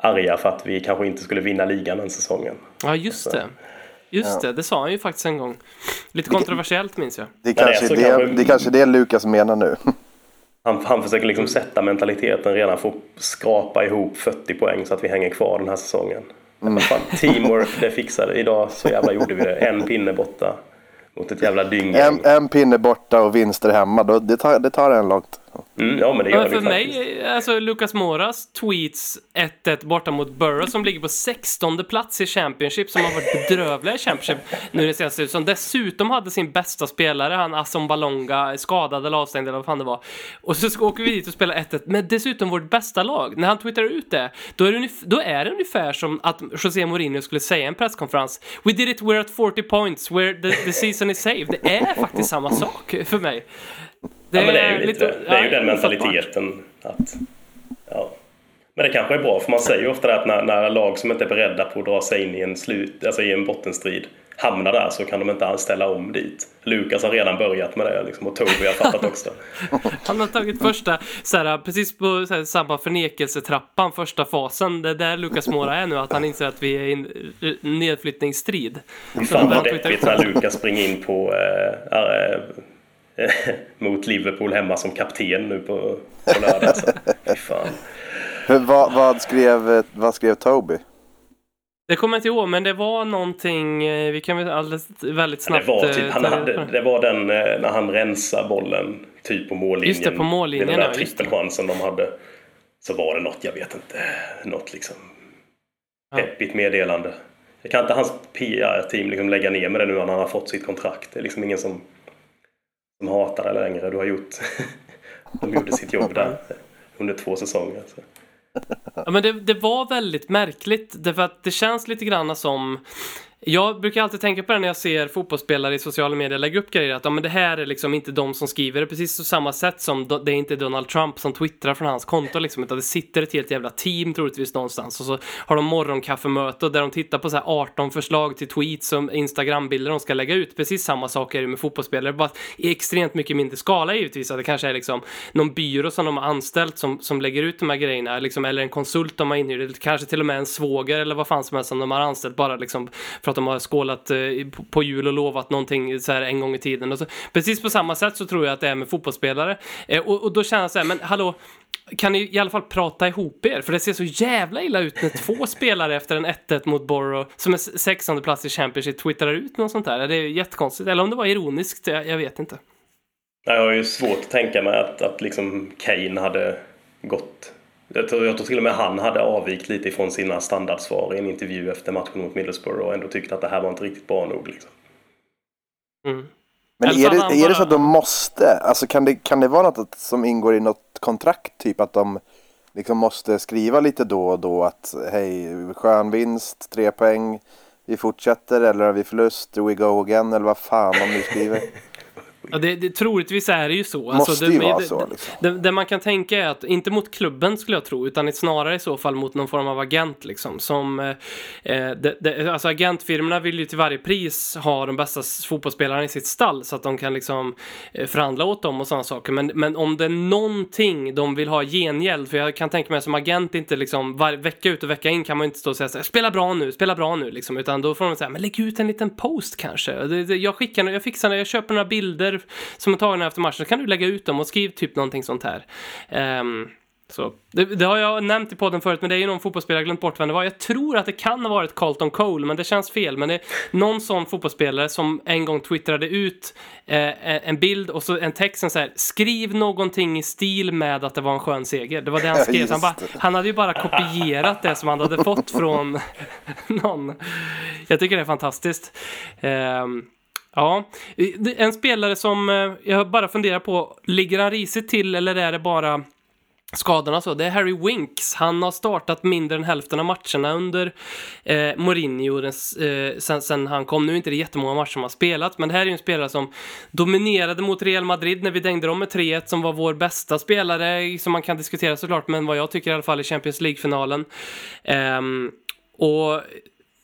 arga för att vi kanske inte skulle vinna ligan den säsongen. Ja, just det. Just det, det sa han ju faktiskt en gång. Lite kontroversiellt minns jag. Det är Men det är kanske det, kanske- det är kanske det Lukas menar nu. Han, han försöker liksom sätta mentaliteten redan för att skrapa ihop 40 poäng så att vi hänger kvar den här säsongen. Men Fan, teamwork, det fixade idag. Så jävla gjorde vi det. En pinne borta mot ett jävla dynggäng. En, en pinne borta och vinster hemma, då, det, tar, det tar en långt. Mm, ja, men det gör Men för faktiskt. mig, alltså Lucas Moras tweets 1-1 borta mot Borough som ligger på 16 plats i Championship som har varit bedrövliga i Championship nu det senaste som dessutom hade sin bästa spelare, han Assom Balonga, skadad eller avstängd eller vad fan det var. Och så åker vi dit och spelar 1-1 med dessutom vårt bästa lag. När han twittrar ut det, då är det, då är det ungefär som att José Mourinho skulle säga i en presskonferens We did it, we're at 40 points, we're, the, the season is saved. Det är faktiskt samma sak för mig. Ja, men det är ju lite det. Det är ju den mentaliteten att... Ja. Men det kanske är bra, för man säger ju ofta det att när, när lag som inte är beredda på att dra sig in i en, slut, alltså i en bottenstrid hamnar där så kan de inte alls ställa om dit. Lukas har redan börjat med det liksom, och Toby har fattat också. Han har tagit första, såhär, precis på såhär, samma förnekelsetrappan, första fasen. Det är där Lukas Mora är nu, att han inser att vi är i en nedflyttningsstrid. Så Fan vad deppigt när Lukas springer in på äh, äh, mot Liverpool hemma som kapten nu på, på lördag. Fan. Vad, vad, skrev, vad skrev Toby? Det kommer jag inte ihåg, men det var någonting, eh, vi kan väl alldeles väldigt snabbt... Det var, eh, typ, han ta hade, det. var den eh, när han rensar bollen typ på mållinjen. Just det, på mållinjen, Den där ja, trippelchansen de hade. Så var det något, jag vet inte, något liksom Ja. peppigt meddelande. Det kan inte hans PR-team liksom lägga ner med det nu när han har fått sitt kontrakt. Det är liksom ingen som, som hatar det längre. Du har gjort... de gjorde sitt jobb där under två säsonger. Så. Ja, men det, det var väldigt märkligt, därför att det känns lite grann som... Jag brukar alltid tänka på det när jag ser fotbollsspelare i sociala medier lägga upp grejer, att ja, men det här är liksom inte de som skriver det precis på samma sätt som do, det är inte Donald Trump som twittrar från hans konto liksom, utan det sitter ett helt jävla team troligtvis någonstans och så har de morgonkaffemöte där de tittar på så här 18 förslag till tweets och Instagrambilder de ska lägga ut. Precis samma sak är det med fotbollsspelare, bara i extremt mycket mindre skala givetvis, att det kanske är liksom någon byrå som de har anställt som, som lägger ut de här grejerna, liksom, eller en konsult de har inhyrt, eller kanske till och med en svåger eller vad fan som helst som de har anställt bara liksom för att de har skålat eh, på- jul och lovat någonting så här en gång i tiden. Och så, precis på samma sätt så tror jag att det är med fotbollsspelare. Eh, och, och då känner jag så här, men hallå, kan ni i alla fall prata ihop er? För det ser så jävla illa ut när två spelare efter en 1-1 mot Borough, som är 16 plats i Championship, twittrar ut något sånt där. Det är jättekonstigt. Eller om det var ironiskt, jag, jag vet inte. Jag har ju svårt att tänka mig att, att liksom Kane hade gått... Jag tror, jag tror till och med han hade avvikt lite ifrån sina standardsvar i en intervju efter matchen mot Middlesbrough och ändå tyckte att det här var inte riktigt bra nog. Liksom. Mm. Men är så det, är det så att de måste? Alltså kan det, kan det vara något att- som ingår i något kontrakt? Typ att de liksom måste skriva lite då och då att hej, skön vinst, tre poäng, vi fortsätter eller har vi förlust, we go again eller vad fan de nu skriver. Ja, det, det, troligtvis är det ju så. Måste det, ju vara det, så, liksom. Det, det man kan tänka är att, inte mot klubben skulle jag tro, utan snarare i så fall mot någon form av agent liksom. Som, eh, det, alltså agentfirmorna vill ju till varje pris ha de bästa fotbollsspelarna i sitt stall så att de kan liksom eh, förhandla åt dem och sådana saker. Men, men om det är någonting de vill ha gengäld, för jag kan tänka mig som agent inte liksom, var, vecka ut och vecka in kan man inte stå och säga så här, spela bra nu, spela bra nu liksom, utan då får de säga, men lägg ut en liten post kanske. Jag skickar, jag fixar, jag köper några bilder som är tagna efter matchen, så kan du lägga ut dem och skriv typ någonting sånt här. Ehm, så, det, det har jag nämnt i podden förut, men det är ju någon fotbollsspelare, jag glömt bort vem det var. Jag tror att det kan ha varit Carlton Cole, men det känns fel. Men det är någon sån fotbollsspelare som en gång twittrade ut eh, en bild och så en text som så här, skriv någonting i stil med att det var en skön seger. Det var det han skrev. Han, bara, han hade ju bara kopierat det som han hade fått från någon. Jag tycker det är fantastiskt. Ehm, Ja, en spelare som eh, jag bara funderar på, ligger han risigt till eller är det bara skadorna så? Det är Harry Winks. Han har startat mindre än hälften av matcherna under eh, Mourinho den, eh, sen, sen han kom. Nu är inte det jättemånga matcher som har spelat, men det här är ju en spelare som dominerade mot Real Madrid när vi dängde dem med 3-1, som var vår bästa spelare, som man kan diskutera såklart, men vad jag tycker i alla fall i Champions League-finalen. Eh, och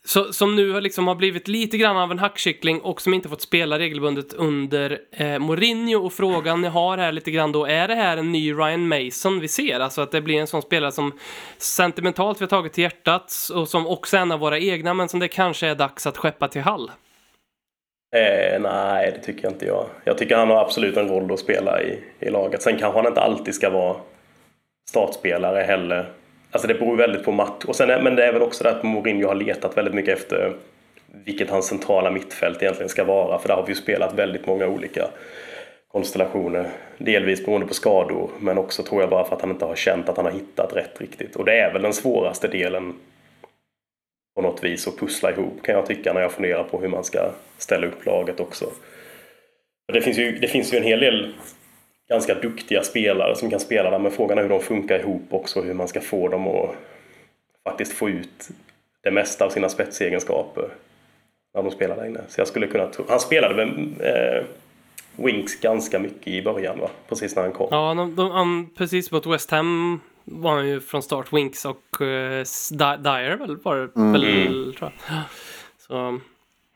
så, som nu har liksom har blivit lite grann av en hackkyckling och som inte fått spela regelbundet under eh, Mourinho. Och frågan ni har här lite grann då, är det här en ny Ryan Mason vi ser? Alltså att det blir en sån spelare som sentimentalt vi har tagit till hjärtat och som också är en av våra egna, men som det kanske är dags att skeppa till Hall. Eh, nej, det tycker jag inte jag. Jag tycker han har absolut en roll att spela i, i laget. Sen kanske han inte alltid ska vara startspelare heller. Alltså det beror väldigt på match. Och sen, men det är väl också det att Mourinho har letat väldigt mycket efter vilket hans centrala mittfält egentligen ska vara. För där har vi ju spelat väldigt många olika konstellationer. Delvis beroende på skador, men också tror jag bara för att han inte har känt att han har hittat rätt riktigt. Och det är väl den svåraste delen på något vis att pussla ihop kan jag tycka när jag funderar på hur man ska ställa upp laget också. Det finns ju, det finns ju en hel del ganska duktiga spelare som kan spela där, men frågan är hur de funkar ihop också, hur man ska få dem att faktiskt få ut det mesta av sina spetsegenskaper när de spelar där inne. Så jag skulle kunna tro... Han spelade väl eh, Winks ganska mycket i början, va? Precis när han kom. Ja, de, de, um, precis mot West Ham var han ju från start Winks och uh, Dyer väl var det mm. väl, tror jag. Så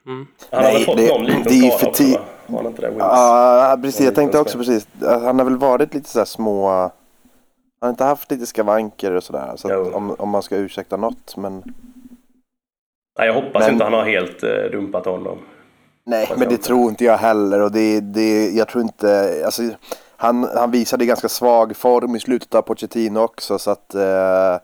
Mm. Han har väl fått det, någon liten skada också va? Var han inte det? Ja, precis. Jag tänkte också precis. Han har väl varit lite sådär små... Han har inte haft lite skavanker och sådär. Så om, om man ska ursäkta något. Men... Nej, jag hoppas men... inte han har helt uh, dumpat honom. Nej, men det tror inte jag heller. Och det, det, jag tror inte... Alltså, han, han visade ganska svag form i slutet av Pochettino också. Så att... Uh,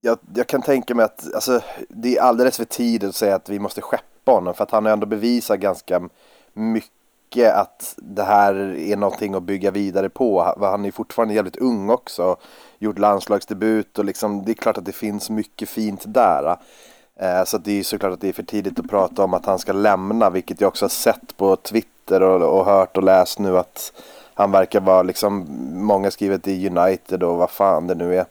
jag, jag, kan tänka mig att alltså, det är alldeles för tidigt att säga att vi måste skeppa honom för att han har ändå bevisat ganska mycket att det här är någonting att bygga vidare på. Han är fortfarande jävligt ung också, gjort landslagsdebut och liksom, det är klart att det finns mycket fint där. Eh, så det är såklart att det är för tidigt att prata om att han ska lämna, vilket jag också har sett på Twitter och, och hört och läst nu att han verkar vara liksom, många skriver i United och vad fan det nu är.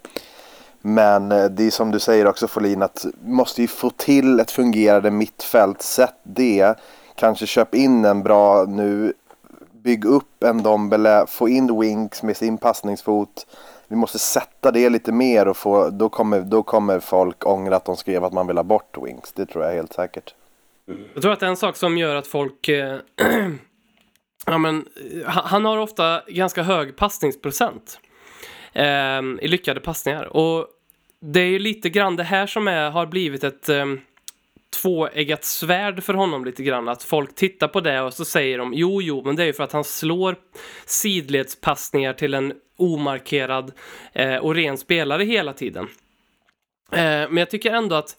Men eh, det är som du säger också Folin att måste ju få till ett fungerande mittfält. Sätt det. Kanske köp in en bra nu. Bygg upp en Dombele. Få in Winks med sin passningsfot. Vi måste sätta det lite mer och få, då, kommer, då kommer folk ångra att de skrev att man vill ha bort Winks. Det tror jag helt säkert. Jag tror att en sak som gör att folk eh, Ja, men, eh, han har ofta ganska hög passningsprocent eh, i lyckade passningar. Och det är ju lite grann det här som är, har blivit ett um, tvåeggat svärd för honom lite grann. Att folk tittar på det och så säger de jo, jo, men det är ju för att han slår sidledspassningar till en omarkerad eh, och ren spelare hela tiden. Eh, men jag tycker ändå att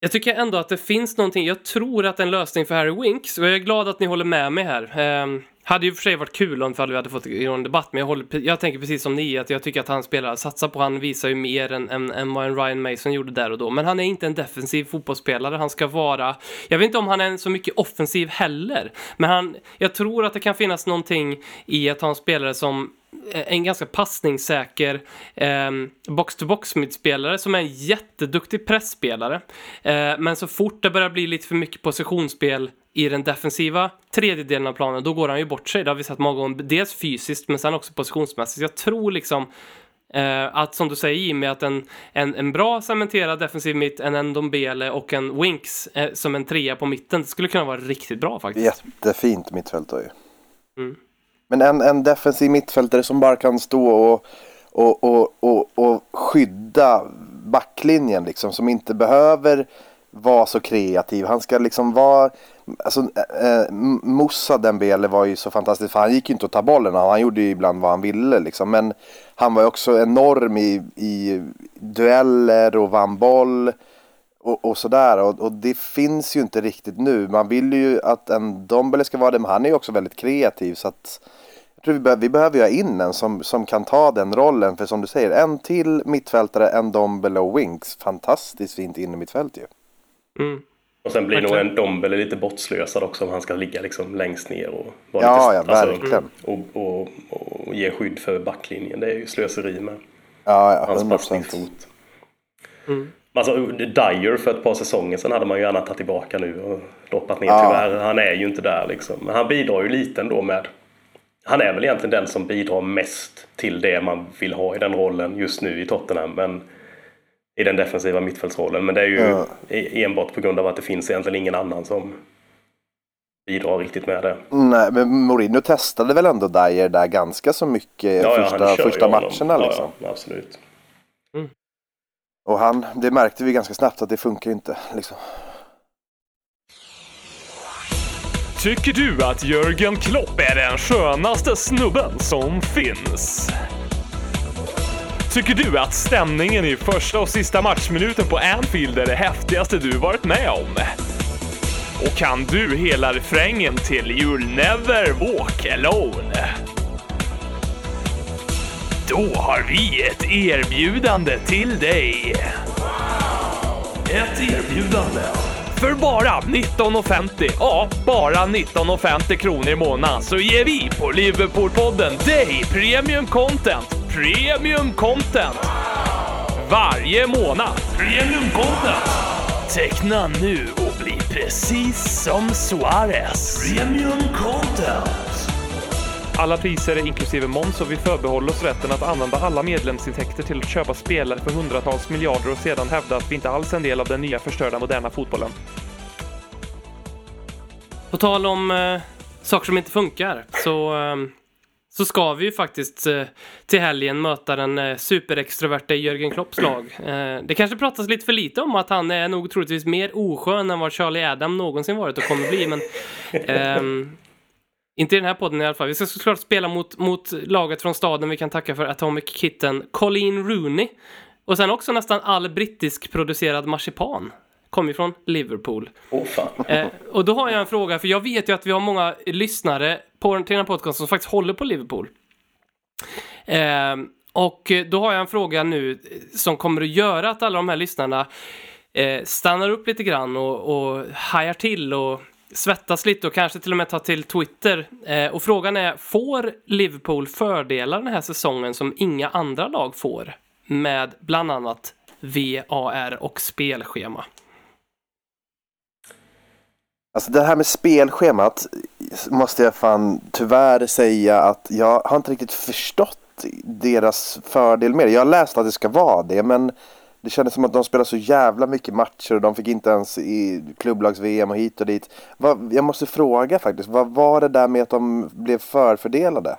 jag tycker ändå att det finns någonting, jag tror att en lösning för Harry Winks, och jag är glad att ni håller med mig här. Eh, hade ju för sig varit kul om vi hade fått igång en debatt, men jag, håller, jag tänker precis som ni, att jag tycker att han spelar, satsar på, han visar ju mer än, än, än vad en Ryan Mason gjorde där och då. Men han är inte en defensiv fotbollsspelare, han ska vara, jag vet inte om han är så mycket offensiv heller, men han, jag tror att det kan finnas någonting i att ha en spelare som en ganska passningssäker eh, box-to-box mittspelare som är en jätteduktig pressspelare. Eh, men så fort det börjar bli lite för mycket positionsspel i den defensiva tredjedelen av planen, då går han ju bort sig. Det har vi sett många gånger, dels fysiskt men sen också positionsmässigt. Jag tror liksom eh, att som du säger Jimmy, att en, en, en bra cementerad defensiv mitt, en Endombele och en Winks eh, som en trea på mitten, det skulle kunna vara riktigt bra faktiskt. Jättefint mittfält då ju. Mm. Men en, en defensiv mittfältare som bara kan stå och, och, och, och, och skydda backlinjen liksom, som inte behöver vara så kreativ. Han ska liksom vara... Alltså, eh, eh Moussa Dembele var ju så fantastisk för han gick ju inte att ta bollen han gjorde ju ibland vad han ville liksom. Men han var ju också enorm i, i dueller och vann boll och, och sådär. Och, och, det finns ju inte riktigt nu. Man vill ju att en Dombele ska vara det, men han är ju också väldigt kreativ så att tror vi, be vi behöver ju ha in en som, som kan ta den rollen. För som du säger, en till mittfältare, en Dombele och Winks. Fantastiskt fint inne mittfält ju. Mm. Och sen blir nog en Dombele lite bortslösad också om han ska ligga liksom längst ner och vara ja, lite, ja, alltså, verkligen. Och, och, och, ge skydd för backlinjen. Det är ju slöseri med ja, ja, hans passningsfot. Mm. Alltså Dyer för ett par säsonger sedan hade man ju gärna tagit tillbaka nu och droppat ner. Ja. Tyvärr, han är ju inte där liksom. Men han bidrar ju lite ändå med han är väl egentligen den som bidrar mest till det man vill ha i den rollen just nu i Tottenham. Men i den defensiva mittfältsrollen. Men det är ju Ja. e- enbart på grund av att det finns egentligen ingen annan som bidrar riktigt med det. Nej, men Mourinho testade väl ändå Dyer där ganska så mycket Ja, ja, första, ju första matcherna liksom. Ja, ja, absolut. Och han, det märkte vi ganska snabbt att det funkar ju inte liksom. Tycker du att Jörgen Klopp är den skönaste snubben som finns? Tycker du att stämningen i första och sista matchminuten på Anfield är det häftigaste du varit med om? Och kan du hela refrängen till You'll never walk alone? Då har vi ett erbjudande till dig. Ett erbjudande. För bara 19,50, ja, bara 19,50 kronor i månaden så ger vi på Liverpoolpodden dig premium content. Premium content! Varje månad. Premium content! Teckna nu och bli precis som Suarez. Premium content! Alla priser är inklusive moms och vi förbehåller oss rätten att använda alla medlemsintäkter till att köpa spelare för hundratals miljarder och sedan hävda att vi inte alls är en del av den nya förstörda moderna fotbollen. På tal om eh, saker som inte funkar så, eh, så ska vi ju faktiskt eh, till helgen möta den eh, superextroverte Jörgen Klopps lag. Eh, det kanske pratas lite för lite om att han är nog troligtvis mer oskön än vad Charlie Adam någonsin varit och kommer bli, men ehm, inte i den här podden i alla fall. Vi ska såklart spela mot, mot laget från staden vi kan tacka för Atomic Kitten, Colleen Rooney. Och sen också nästan all brittisk producerad marsipan. Kommer ju från Liverpool. Fan. Eh, och då har jag en fråga, för jag vet ju att vi har många lyssnare på den här podcasten som faktiskt håller på Liverpool. Eh, och då har jag en fråga nu eh, som kommer att göra att alla de här lyssnarna eh, stannar upp lite grann och, och hajar till och svettas lite och kanske till och med ta till Twitter. Eh, och frågan är, får Liverpool fördelar den här säsongen som inga andra lag får? Med bland annat VAR och spelschema. Alltså det här med spelschemat måste jag fan tyvärr säga att jag har inte riktigt förstått deras fördel med det. Jag har läst att det ska vara det men det kändes som att de spelar så jävla mycket matcher och de fick inte ens i klubblags-VM och hit och dit. Vad, jag måste fråga faktiskt, vad var det där med att de blev förfördelade?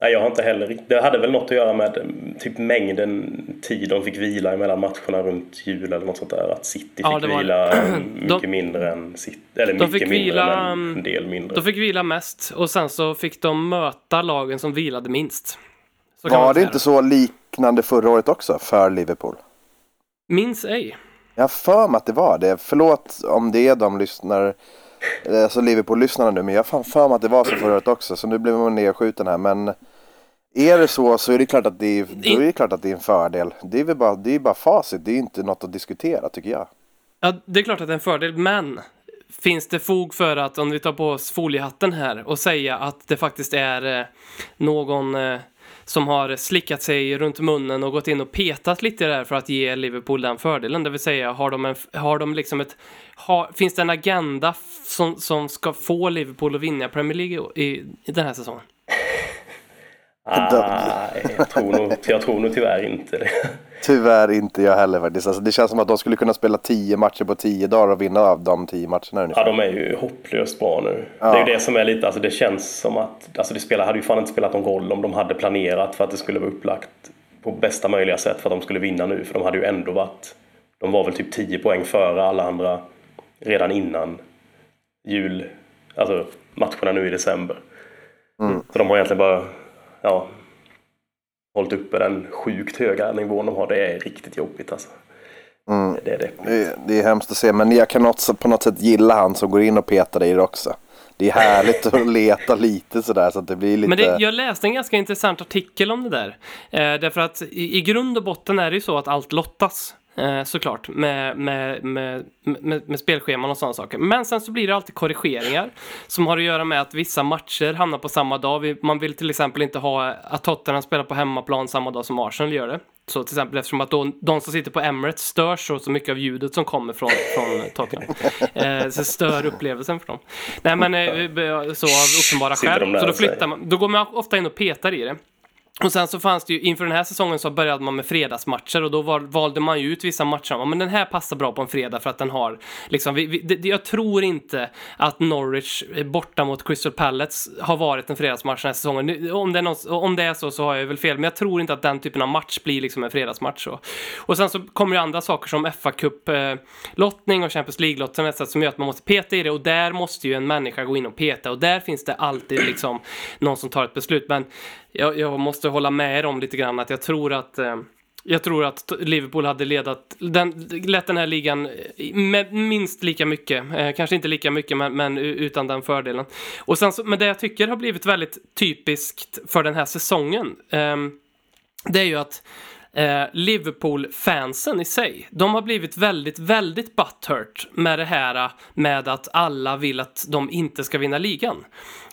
Nej, jag har inte heller Det hade väl något att göra med mm, typ mängden tid de fick vila mellan matcherna runt jul eller något sånt där. Att City fick Ja, var- vila mm, mycket De- mindre än City. Eller De mycket fick mindre vila, men mm, en del mindre. De fick vila mest och sen så fick de möta lagen som vilade minst. Var det inte så liknande förra året också för Liverpool? Minns ej. Jag har för mig att det var det. Förlåt om det är de lyssnar, alltså Liverpool-lyssnarna nu, men jag har för mig att det var så förra året också. Så nu blev man nedskjuten här. Men är det så så är det klart att det är, då är det klart att det är en fördel. Det är väl bara, det är bara facit. Det är inte något att diskutera tycker jag. Ja, det är klart att det är en fördel, men finns det fog för att, om vi tar på oss foliehatten här, och säga att det faktiskt är eh, någon eh, som har slickat sig runt munnen och gått in och petat lite där för att ge Liverpool den fördelen. Det vill säga, har de, en, har de liksom ett... Har, finns det en agenda som, som ska få Liverpool att vinna Premier League i, i den här säsongen? Ah, jag, tror nog, jag tror nog tyvärr inte det. Tyvärr inte jag heller faktiskt. Alltså, det känns som att de skulle kunna spela tio matcher på tio dagar och vinna av de tio matcherna Ja, ungefär. de är ju hopplöst bra nu. Ja. Det är ju det som är lite, alltså det känns som att, alltså det spelar, hade ju fan inte spelat någon roll om de hade planerat för att det skulle vara upplagt på bästa möjliga sätt för att de skulle vinna nu. För de hade ju ändå varit, de var väl typ 10 poäng före alla andra redan innan jul, alltså matcherna nu i december. Så de har egentligen bara, ja, hållit uppe den sjukt höga nivån de har. Det är riktigt jobbigt alltså. Det är det. Det, är- det är hemskt att se, men jag kan också på något sätt gilla han som går in och petar i det också. Det är härligt att leta lite sådär så att det blir lite... Men det, jag läste en ganska intressant artikel om det där. Eh, därför att i, i grund och botten är det ju så att allt lottas. Eh, såklart, med, med, med, med, spelscheman och sådana saker. Men sen så blir det alltid korrigeringar som har att göra med att vissa matcher hamnar på samma dag. Man vill till exempel inte ha att Tottenham spelar på hemmaplan samma dag som Arsenal gör det. Så till exempel eftersom att då, de som sitter på Emirates störs så, så mycket av ljudet som kommer från, från Tottenham. Eh, så stör upplevelsen för dem. Nej men eh, så av uppenbara skäl. Så då flyttar man, då går man ofta in och petar i det. Och sen så fanns det ju, inför den här säsongen så började man med fredagsmatcher och då var, valde man ju ut vissa matcher. Men den här passar bra på en fredag för att den har, liksom, vi, vi, det, jag tror inte att Norwich borta mot Crystal Palace har varit en fredagsmatch den här säsongen. Nu, Om det, är någon, om det är så så har jag väl fel, men jag tror inte att den typen av match blir liksom en fredagsmatch. Så. Och sen så kommer ju andra saker som fa cup eh, lottning och Champions League-lottning som gör att man måste peta i det och där måste ju en människa gå in och peta och där finns det alltid liksom någon som tar ett beslut. Men jag, jag måste hålla med er om lite grann att jag tror att eh, jag tror att Liverpool hade ledat, den, lett den här ligan eh, med minst lika mycket. Eh, kanske inte lika mycket, men, men utan den fördelen. Och sen så, men det jag tycker har blivit väldigt typiskt för den här säsongen, eh, det är ju att eh, Liverpool-fansen i sig, de har blivit väldigt, väldigt butthurt med det här eh, med att alla vill att de inte ska vinna ligan.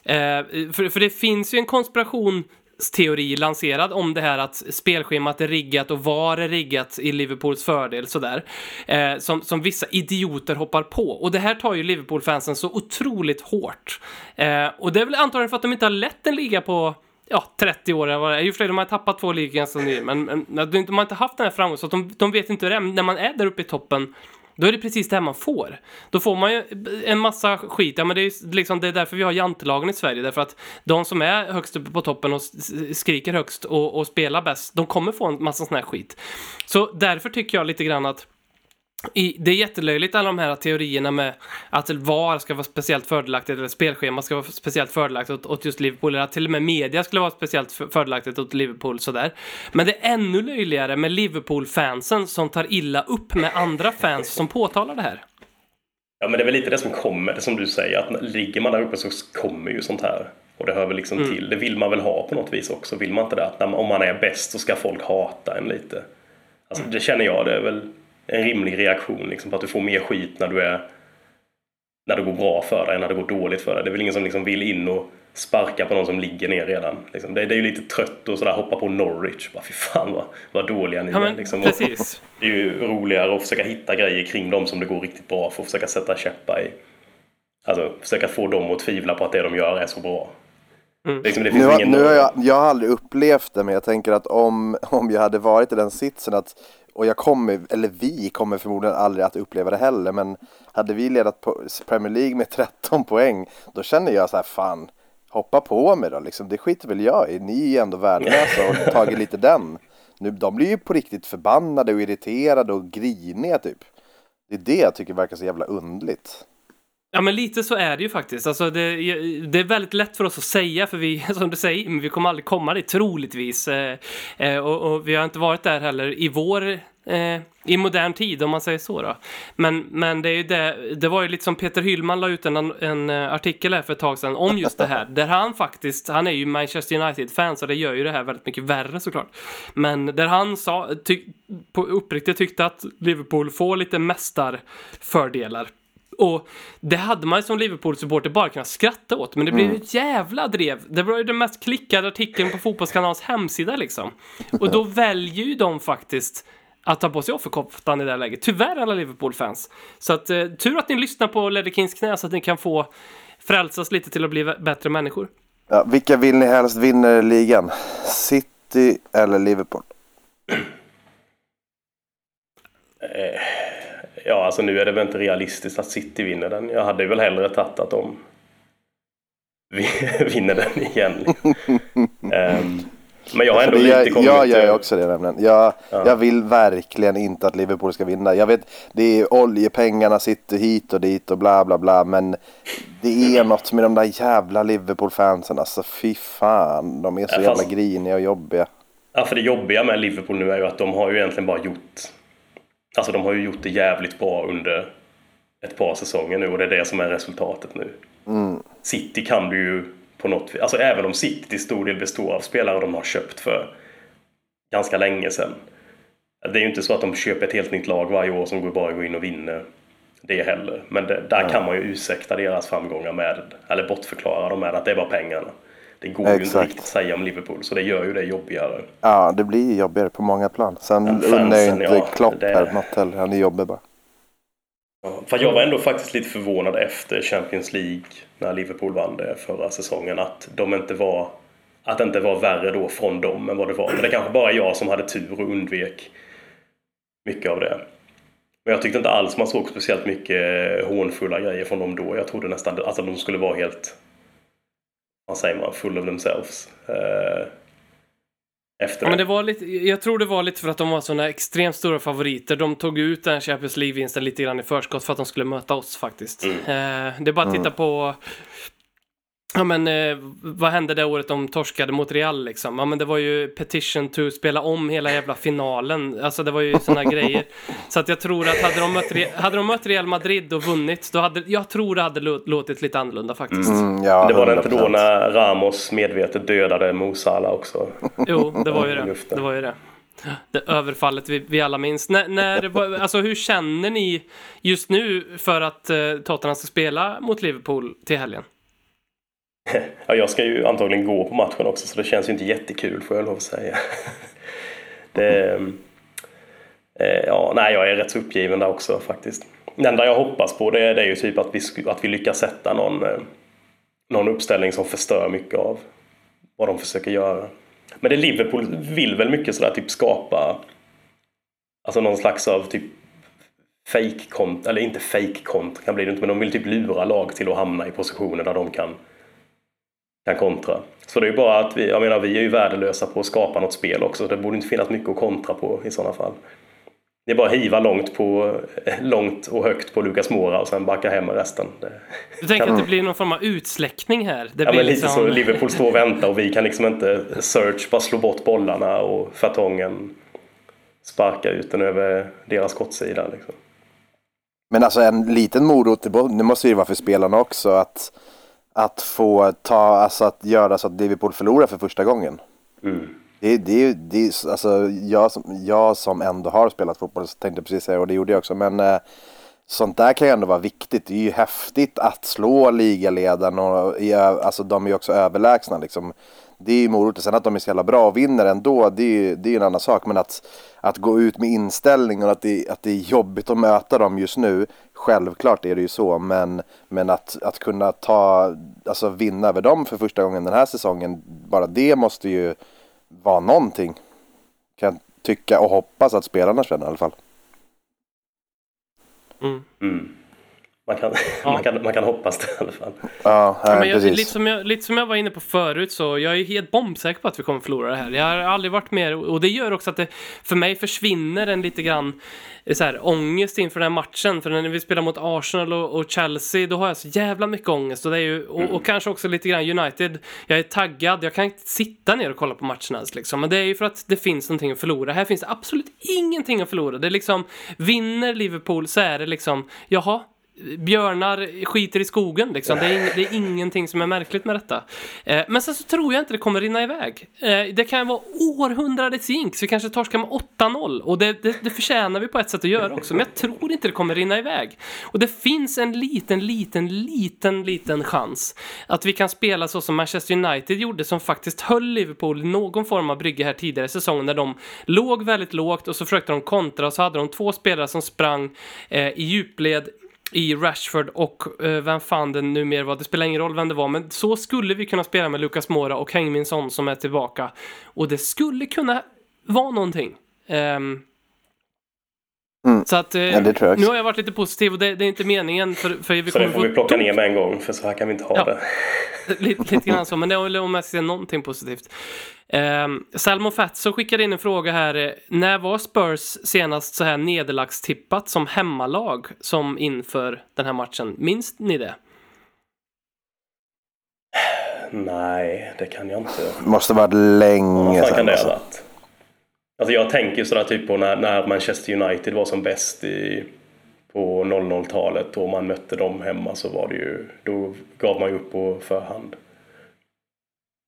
Eh, för, för det finns ju en konspiration teori lanserad om det här att spelschemat är riggat och var är riggat i Liverpools fördel sådär. Eh, som, som vissa idioter hoppar på. Och det här tar ju Liverpool-fansen så otroligt hårt. Eh, och det är väl antagligen för att de inte har lett en liga på ja, 30 år eller vad det är. I och för sig, de har tappat två ligor ganska nyligen, men, men de har inte haft den här framgången, så att de, de vet inte hur det är. Men när man är där uppe i toppen då är det precis det här man får. Då får man ju en massa skit. Ja, men det är, liksom, det är därför vi har jantelagen i Sverige. Därför att de som är högst uppe på toppen och skriker högst och, och spelar bäst, de kommer få en massa sån här skit. Så därför tycker jag lite grann att i, det är jättelöjligt alla de här teorierna med att VAR ska vara speciellt fördelaktigt eller spelschema ska vara speciellt fördelaktigt åt, åt just Liverpool eller att till och med media skulle vara speciellt fördelaktigt åt Liverpool sådär. Men det är ännu löjligare med Liverpool-fansen som tar illa upp med andra fans som påtalar det här. Ja men det är väl lite det som kommer, det som du säger, att ligger man där uppe så kommer ju sånt här. Och det hör väl liksom mm. till, det vill man väl ha på något vis också. Vill man inte det? Att om man är bäst så ska folk hata en lite. Alltså det känner jag, det är väl en rimlig reaktion liksom, på att du får mer skit när du är när det går bra för dig än när det går dåligt för dig. Det är väl ingen som liksom vill in och sparka på någon som ligger ner redan. Liksom. Det, det, är ju lite trött att sådär hoppa på Norwich. Bara, fy fan vad, vad dåliga ni ja, är. Liksom. Precis. Det är ju roligare att försöka hitta grejer kring dem som det går riktigt bra för att försöka sätta käppar i. Alltså försöka få dem att tvivla på att det de gör är så bra. Mm. Liksom, nu, har, nu har jag, jag har aldrig upplevt det men jag tänker att om, om jag hade varit i den sitsen att och jag kommer, eller vi kommer förmodligen aldrig att uppleva det heller, men hade vi ledat på Premier League med 13 poäng, då känner jag så här, fan, hoppa på mig då, liksom, det skiter väl jag i, ni är ju ändå värdelösa och tagit lite den. Nu, de blir ju på riktigt förbannade och irriterade och griniga typ. Det är det jag tycker verkar så jävla undligt. Ja men lite så är det ju faktiskt. Alltså det, det, är väldigt lätt för oss att säga för vi, som du säger, vi kommer aldrig komma dit troligtvis. Eh, eh, och, och, vi har inte varit där heller i vår, eh, i modern tid om man säger så då. Men, men det är ju det, det var ju lite som Peter Hyllman la ut en, en eh, artikel här för ett tag sedan om just det här. där han faktiskt, han är ju Manchester United-fan så det gör ju det här väldigt mycket värre såklart. Men där han sa, ty, på uppriktigt tyckte att Liverpool får lite mästarfördelar och det hade man ju som Liverpool-supporter bara kunnat skratta åt, men det blev mm. ett jävla drev. Det var ju den mest klickade artikeln på Fotbollskanalens hemsida liksom. Och då väljer ju de faktiskt att ta på sig offerkoftan i det här läget. Tyvärr alla Liverpool-fans. Så att, eh, tur att ni lyssnar på Ledder Kings knä så att ni kan få frälsas lite till att bli bättre människor. Ja, vilka vill ni helst vinner ligan? City eller Liverpool? Ja, alltså nu är det väl inte realistiskt att City vinner den. Jag hade väl hellre tagit att de vinner den igen. um, men jag har ändå lite kommit... Jag gör jag också det nämligen. Jag, ja. jag vill verkligen inte att Liverpool ska vinna. Jag vet, det är oljepengarna sitter hit och dit och bla bla bla. Men det är något med de där jävla Liverpool-fansen. Alltså fy fan. De är så ja, jävla fast... griniga och jobbiga. Ja, för det jobbiga med Liverpool nu är ju att de har ju egentligen bara gjort Alltså de har ju gjort det jävligt bra under ett par säsonger nu och det är det som är resultatet nu. Mm. City kan du ju på något vis, alltså även om City till stor del består av spelare de har köpt för ganska länge sedan. Det är ju inte så att de köper ett helt nytt lag varje år som bara går in och vinner det heller. Men det, där mm. kan man ju ursäkta deras framgångar med, eller bortförklara dem med att det var pengarna. Det går Exakt. ju inte riktigt att säga om Liverpool, så det gör ju det jobbigare. Ja, det blir jobbigare på många plan. Sen undrar jag inte ja, Klopp det... här något heller. Han är jobbig bara. För jag var ändå faktiskt lite förvånad efter Champions League när Liverpool vann det förra säsongen att de inte var att det inte var värre då från dem än vad det var. Men det kanske bara jag som hade tur och undvek mycket av det. Men jag tyckte inte alls man såg speciellt mycket hånfulla grejer från dem då. Jag trodde nästan att alltså, de skulle vara helt, vad säger man, full of themselves. Eh, efter Ja, men det var lite, jag tror det var lite för att de var såna extremt stora favoriter. De tog ut den Champions League-vinsten lite grann i förskott för att de skulle möta oss faktiskt. Mm. Eh, det är bara att titta på Ja men eh, vad hände det året de torskade mot Real liksom? Ja men det var ju petition to spela om hela jävla finalen. Alltså det var ju såna grejer. Så att jag tror att hade de, mött, Re- hade de mött Real Madrid och vunnit, då hade, jag tror det hade lå- låtit lite annorlunda faktiskt. Mm, ja, det var det inte då 100%. när Ramos medvetet dödade Mo Salah också? Jo, det var ju det. Det var ju det. Det överfallet vi, vi alla minns. När, när, alltså hur känner ni just nu för att eh, Tottenham ska spela mot Liverpool till helgen? Ja, jag ska ju antagligen gå på matchen också så det känns ju inte jättekul får jag lov att säga. Det, eh, eh, ja, nej, jag är rätt så uppgiven där också faktiskt. Det enda jag hoppas på det är, det är ju typ att vi, att vi lyckas sätta någon, eh, någon uppställning som förstör mycket av vad de försöker göra. Men det Liverpool vill väl mycket sådär typ skapa alltså någon slags av typ fake kont eller inte fake kont kan bli det inte, men de vill typ lura lag till att hamna i positioner där de kan kan kontra. Så det är ju bara att vi, jag menar vi är ju värdelösa på att skapa något spel också. Det borde inte finnas mycket att kontra på i sådana fall. Det är bara att hiva långt, på, långt och högt på Lukas Mora och sen backa hem med resten. Det, Du tänker Kan- att det blir någon form av utsläckning här? Det ja, blir men lite liksom... så Liverpool står och väntar och vi kan liksom inte search bara slå bort bollarna och Fertongen sparka ut den över deras skottsida. Liksom. Men alltså en liten morot, det måste ju vara för spelarna också att, att få ta, alltså att göra så att Liverpool förlorar för första gången. Mm. Det, det, det, alltså jag, som- jag som ändå har spelat fotboll så tänkte precis säga och det gjorde jag också men eh, sånt där kan ju ändå vara viktigt. Det är ju häftigt att slå ligaledaren och i, alltså de är ju också överlägsna liksom. Det är ju morot. Sen att de är så jävla bra och vinner ändå, det är ju det är en annan sak. Men att, att gå ut med inställningen och att det, att det är jobbigt att möta dem just nu, självklart är det ju så. Men, men att, att kunna ta, alltså vinna över dem för första gången den här säsongen, bara det måste ju vara någonting. Kan jag tycka och hoppas att spelarna känner i alla fall. Mm. Mm. Man, kan, Ja. man, kan, man kan hoppas det i alla fall. Ja, Ja, men jag, precis. lite, som jag, lite som jag var inne på förut så jag är helt bombsäker på att vi kommer förlora det här. Jag har aldrig varit mer och det gör också att det för mig försvinner en lite grann eh, så här, ångest inför den här matchen. För när vi spelar mot Arsenal och, och Chelsea då har jag så jävla mycket ångest och det är ju och, och kanske också lite grann United. Jag är taggad, jag kan inte sitta ner och kolla på matcherna ens liksom. Men det är ju för att det finns någonting att förlora. Här finns det absolut ingenting att förlora. Det är liksom vinner Liverpool så är det liksom jaha björnar skiter i skogen liksom. Det är, ing- det är ingenting som är märkligt med detta. Eh, men sen så tror jag inte det kommer rinna iväg. Eh, det kan vara århundradets jinx. Vi kanske torskar med 8-0 och det, det, det förtjänar vi på ett sätt att göra också. Men jag tror inte det kommer rinna iväg. Och det finns en liten, liten, liten, liten chans att vi kan spela så som Manchester United gjorde som faktiskt höll Liverpool i någon form av brygga här tidigare i säsongen när de låg väldigt lågt och så försökte de kontra och så hade de två spelare som sprang eh, i djupled i Rashford och eh, vem fan det numera var. Det spelar ingen roll vem det var, men så skulle vi kunna spela med Lucas Mora och Hängminsson som är tillbaka. Och det skulle kunna vara någonting. Um, Mm. Så att, eh, Ja, det tror jag också. nu har jag varit lite positiv och det, det är inte meningen för, för vi Så det får vi plocka ner med en gång för så här kan vi inte ha Ja. det. lite, lite grann så, men det är om jag ser någonting positivt. Um, Salmo Fatso skickade in en fråga här. eh, När var Spurs senast så här nederlagstippat som hemmalag som inför den här matchen? Minns ni det? Nej, det kan jag inte. Måste varit Vad länge fan kan sedan. det ha Alltså. varit? Alltså jag tänker sådär typ på när, när Manchester United var som bäst i, på 00-talet och man mötte dem hemma så var det ju, då gav man ju upp på förhand.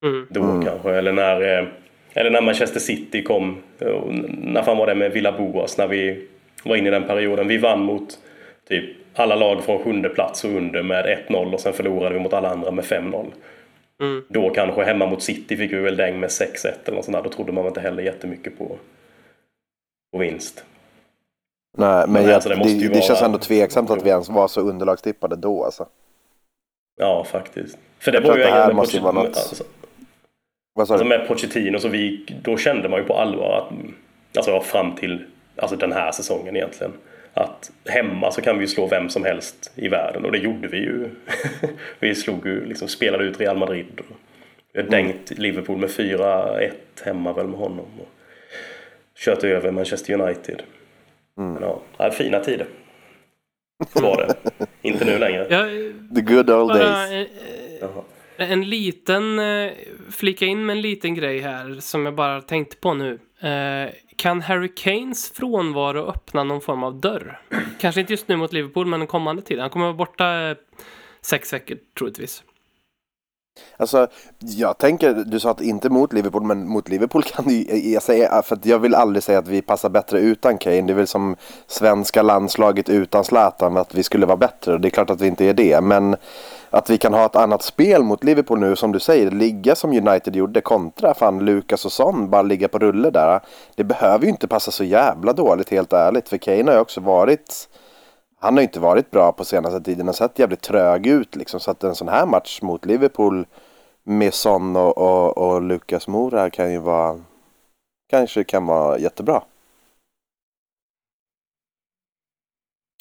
Mm. Då kanske, eller när, eh, eller när Manchester City kom, och när fan var det med Villa Boas, när vi var inne i den perioden. Vi vann mot typ alla lag från sjunde plats och under med 1-0 och sen förlorade vi mot alla andra med 5-0. Mm. Då kanske hemma mot City fick vi väl däng med 6-1 eller något sånt där. Då trodde man inte heller jättemycket på, på vinst. Nej, men Men jag, alltså, det det, det, känns ändå tveksamt att vi ens var så underlagstippade då alltså. Ja, faktiskt. För det Jag var ju det här måste vara något- alltså, Vad sa Alltså med Pochettino så vi, då kände man ju på allvar att, alltså fram till alltså den här säsongen egentligen, att hemma så kan vi ju slå vem som helst i världen och det gjorde vi ju. vi slog ju, liksom spelade ut Real Madrid. Och vi har dängt Liverpool med 4-1 hemma väl med honom. Och kört över Manchester United. Men ja, ja, fina tider. Så var det. Inte nu längre. Jag, The good old days. eh, Jaha. En liten, eh, flika in med en liten grej här som jag bara tänkte på nu. Kan Harry Kanes frånvaro öppna någon form av dörr? Kanske inte just nu mot Liverpool, men den kommande tiden. Han kommer vara borta eh, sex veckor troligtvis. Alltså, jag tänker, du sa att inte mot Liverpool, men mot Liverpool kan du ju- eh, jag säga, eh, för att jag vill aldrig säga att vi passar bättre utan Kane. Det är väl som svenska landslaget utan Zlatan, att vi skulle vara bättre. Det är klart att vi inte är det, men att vi kan ha ett annat spel mot Liverpool nu, som du säger, ligga som United gjorde kontra fan Lukas och Son, bara ligga på rulle där. Det behöver ju inte passa så jävla dåligt, helt ärligt, för Kane har ju också varit han har ju inte varit bra på senaste tiden och sett jävligt trög ut liksom. Så att en sån här match mot Liverpool med Son och, och, och Lukas Mora kan ju vara kanske kan vara jättebra.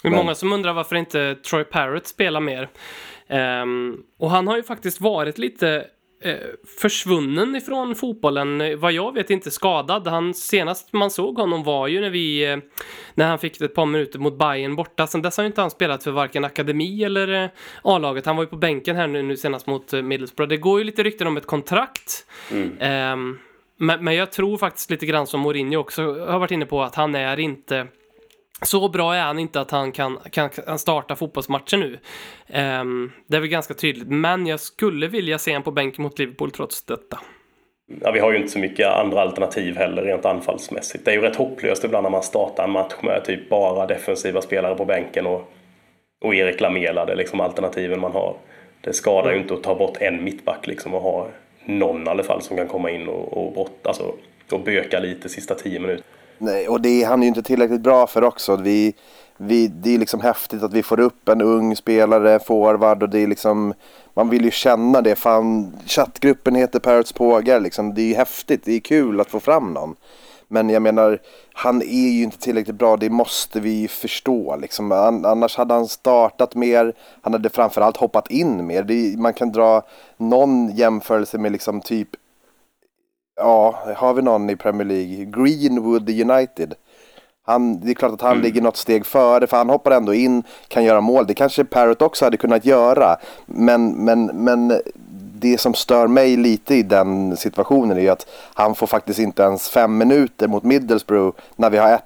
Det är många som undrar varför inte Troy Parrott spelar mer. Ehm, och han har ju faktiskt varit lite eh, försvunnen ifrån fotbollen. Vad jag vet inte skadad. Han, senast man såg honom var ju när vi eh, när han fick ett par minuter mot Bayern borta. Sen dess har ju inte han spelat för varken akademi eller eh, A-laget. Han var ju på bänken här nu, nu senast mot Middlesbrough. Det går ju lite rykten om ett kontrakt. Ehm, men, men jag tror faktiskt lite grann som Mourinho också har varit inne på att han är inte så bra är han inte att han kan, kan, kan starta fotbollsmatcher nu. Ehm, det är väl ganska tydligt, men jag skulle vilja se honom på bänken mot Liverpool trots detta. Ja, vi har ju inte så mycket andra alternativ heller rent anfallsmässigt. Det är ju rätt hopplöst ibland när man startar en match med typ bara defensiva spelare på bänken och, och Erik Lamela, det är liksom alternativen man har. Det skadar ju inte att ta bort en mittback liksom och ha någon i alla fall som kan komma in och, och, brott, alltså, och böka lite sista tio minuter. Nej, och det är han är ju inte tillräckligt bra för också. Vi, vi, det är liksom häftigt att vi får upp en ung spelare, forward och det är liksom man vill ju känna det. Fan, chattgruppen heter Parrots pågar liksom. Det är ju häftigt, det är kul att få fram någon. Men jag menar, han är ju inte tillräckligt bra, det måste vi ju förstå. Liksom. An- Annars hade han startat mer, han hade framförallt hoppat in mer. Det är, man kan dra någon jämförelse med liksom typ Ja, har vi någon i Premier League? Greenwood United. Han, det är klart att han ligger något steg före, för han hoppar ändå in, kan göra mål. Det kanske Parrot också hade kunnat göra. Men, men, men det som stör mig lite i den situationen är att han får faktiskt inte ens fem minuter mot Middlesbrough när vi har 1-1.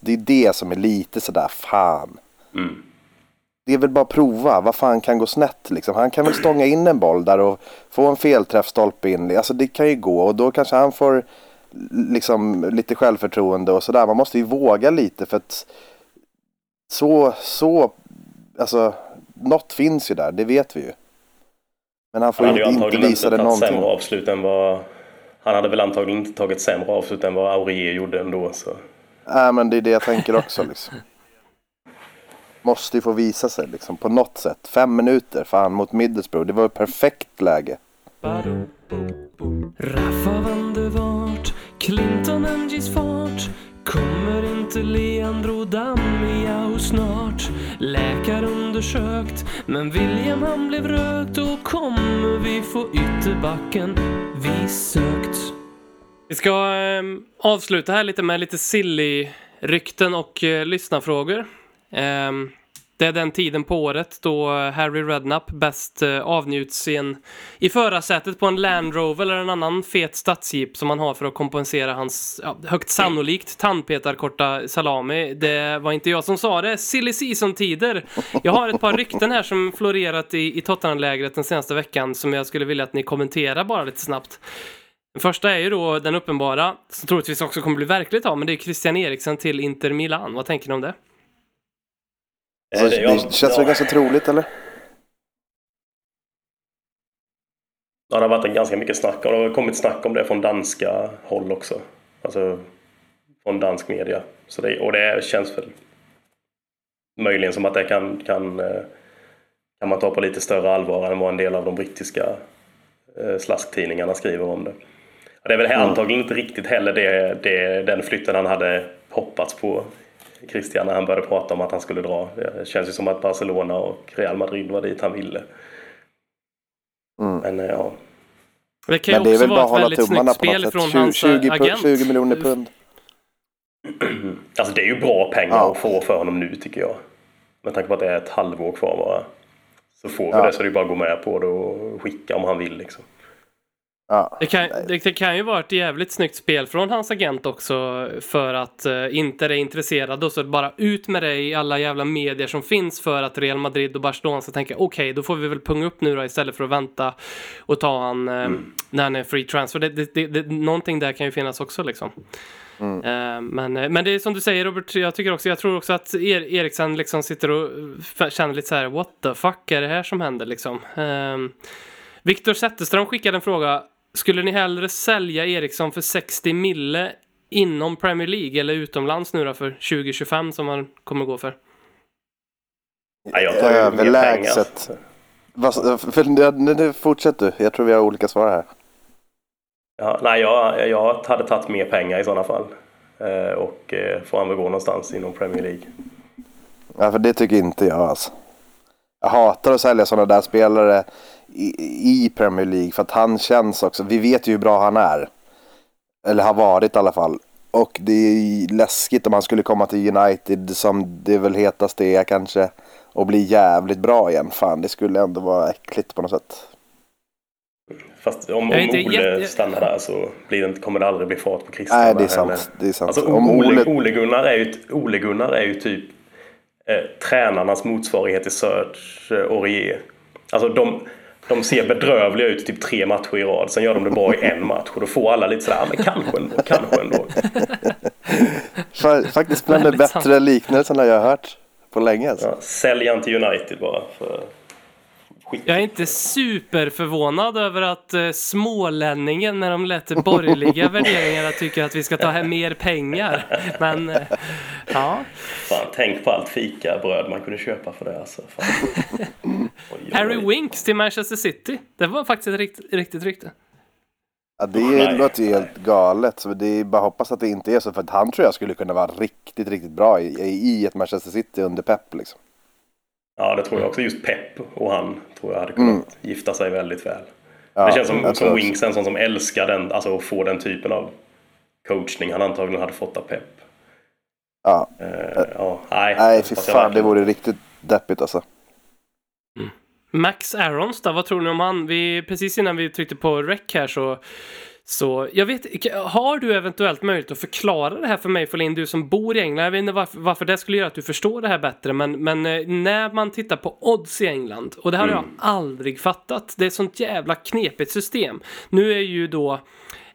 Det är det som är lite sådär, fan. Mm. Det är väl bara att prova, vad fan kan gå snett liksom. Han kan väl stånga in en boll där och få en felträff stolpe in. Alltså det kan ju gå och då kanske han får liksom lite självförtroende och sådär. Man måste ju våga lite för att så, så, alltså något finns ju där, det vet vi ju. Men han får Han ju inte, visa det tagit sämre någonting. avslut än vad... Han hade väl antagligen inte tagit sämre avslut än vad Aurier gjorde ändå. Så. Nej men det är det jag tänker också liksom. Måste ju få visa sig liksom på något sätt. Fem minuter, fan mot Middlesbrough, det var ett perfekt läge. Raffa van der Wart, Clinton Angis fart Kommer inte Leandro Damiao snart? Läkare undersökt, men William han blev rökt och kommer vi få ytterbacken vi sökt? Vi ska eh, avsluta här lite med lite silly-rykten och eh, lyssnarfrågor. Um, det är den tiden på året då Harry Redknapp bäst eh, avnjuts i, en, i förarsätet på en Land Rover eller en annan fet stadsjeep som han har för att kompensera hans ja, högt sannolikt tandpetarkorta salami. Det var inte jag som sa det. Silly season-tider. Jag har ett par rykten här som florerat i, i Tottenham-lägret den senaste veckan som jag skulle vilja att ni kommenterar bara lite snabbt. Den första är ju då den uppenbara, som troligtvis också kommer bli verkligt av, men det är Christian Eriksen till Inter Milan. Vad tänker ni om det? Så Eh, det- ja, det känns ja. väl ganska troligt eller? Ja, det har varit ganska mycket snack och det har kommit snack om det från danska håll också. Alltså från dansk media. Så det, och det känns väl möjligen som att det kan, kan, eh, kan man ta på lite större allvar än vad en del av de brittiska eh, slasktidningarna skriver om det. Det är väl antagligen inte riktigt heller det, det, den flytten han hade hoppats på. Christian när han började prata om att han skulle dra. Det känns ju som att Barcelona och Real Madrid var dit han ville. Mm. Men eh, ja, Det kan ju Men det är också vara ett hålla väldigt snyggt spel från 20, hans 20, agent. 20 miljoner pund. Alltså det är ju bra pengar Ja. att få för honom nu tycker jag. Med tanke på att det är ett halvår kvar bara. Så får vi Ja. det så är det ju bara att gå med på det och skicka om han vill liksom. Ja. Det kan, det, det kan ju vara ett jävligt snyggt spel från hans agent också för att uh, inte är intresserad och så bara ut med det i alla jävla medier som finns för att Real Madrid och Barcelona ska tänka okej, då får vi väl punga upp nu då istället för att vänta och ta han uh, när han är free transfer. Det, det, det, det, någonting där kan ju finnas också liksom. Eh, men, eh, men det är som du säger Robert, jag tycker också, jag tror också att er, Eriksen liksom sitter och känner lite så här, what the fuck är det här som händer liksom? Um, Viktor Zetterström skickade en fråga, skulle ni hellre sälja Eriksson för 60 mille inom Premier League eller utomlands nu då för 2025 som man kommer gå för? Ja, jag tar Överlägset. fortsätt du. Jag tror vi har olika svar här. Ja, nej, jag, jag hade tagit mer pengar i sådana fall. Eh, och eh, får han väl gå någonstans inom Premier League. Ja, för det tycker inte jag alltså. Jag hatar att sälja sådana där spelare i, i Premier League för att han känns också, vi vet ju hur bra han är. Eller har varit i alla fall. Och det är läskigt om han skulle komma till United som det väl hetaste är kanske. Och bli jävligt bra igen. Fan, det skulle ändå vara äckligt på något sätt. Fast om, om inte Ole stannar där så blir det, kommer det aldrig bli fart på Christian. Nej, det är sant. Det är sant. Alltså, om Ole, Ole, Gunnar är ju, Ole Gunnar är ju typ eh, tränarnas motsvarighet till Serge eh, Aurier. Alltså de, de ser bedrövliga ut typ tre matcher i rad. Sen gör de det bra i en match och då får alla lite sådär, "Ja, men kanske ändå, kanske ändå. fa- faktiskt bland de bättre liknelserna jag har hört på länge. Alltså. Ja, sälj till United bara. För skit. Jag är inte superförvånad över att uh, smålänningen med de lätt borgerliga värderingarna tycker att vi ska ta hem mer pengar. Men eh, ja, Fan, tänk på allt fikabröd man kunde köpa för det alltså. Fan. Oj. Harry Winks till Manchester City. Det var faktiskt ett rikt, riktigt rykte. Ja, det Nej. låter ju helt galet. Så det är bara hoppas att det inte är så. För att han tror jag skulle kunna vara riktigt, riktigt bra i, i ett Manchester City under Pep. Liksom. Ja, det tror jag också. Just Pep och han tror jag hade kunnat Mm. gifta sig väldigt väl. Ja, det känns som, som Winks en sån som älskar den, alltså att få den typen av coachning han antagligen hade fått av Pep. Ja. Eh, ja, nej, Nej, fy fan. Det vore riktigt deppigt alltså. Max Arons då, vad tror ni om han? Vi, precis innan vi tryckte på rec här så så jag vet har du eventuellt möjlighet att förklara det här för mig Folin, du som bor i England? Jag vet inte varför, varför det skulle göra att du förstår det här bättre, men, men eh, när man tittar på odds i England, och det har jag aldrig fattat, det är ett sånt jävla knepigt system. Nu är ju då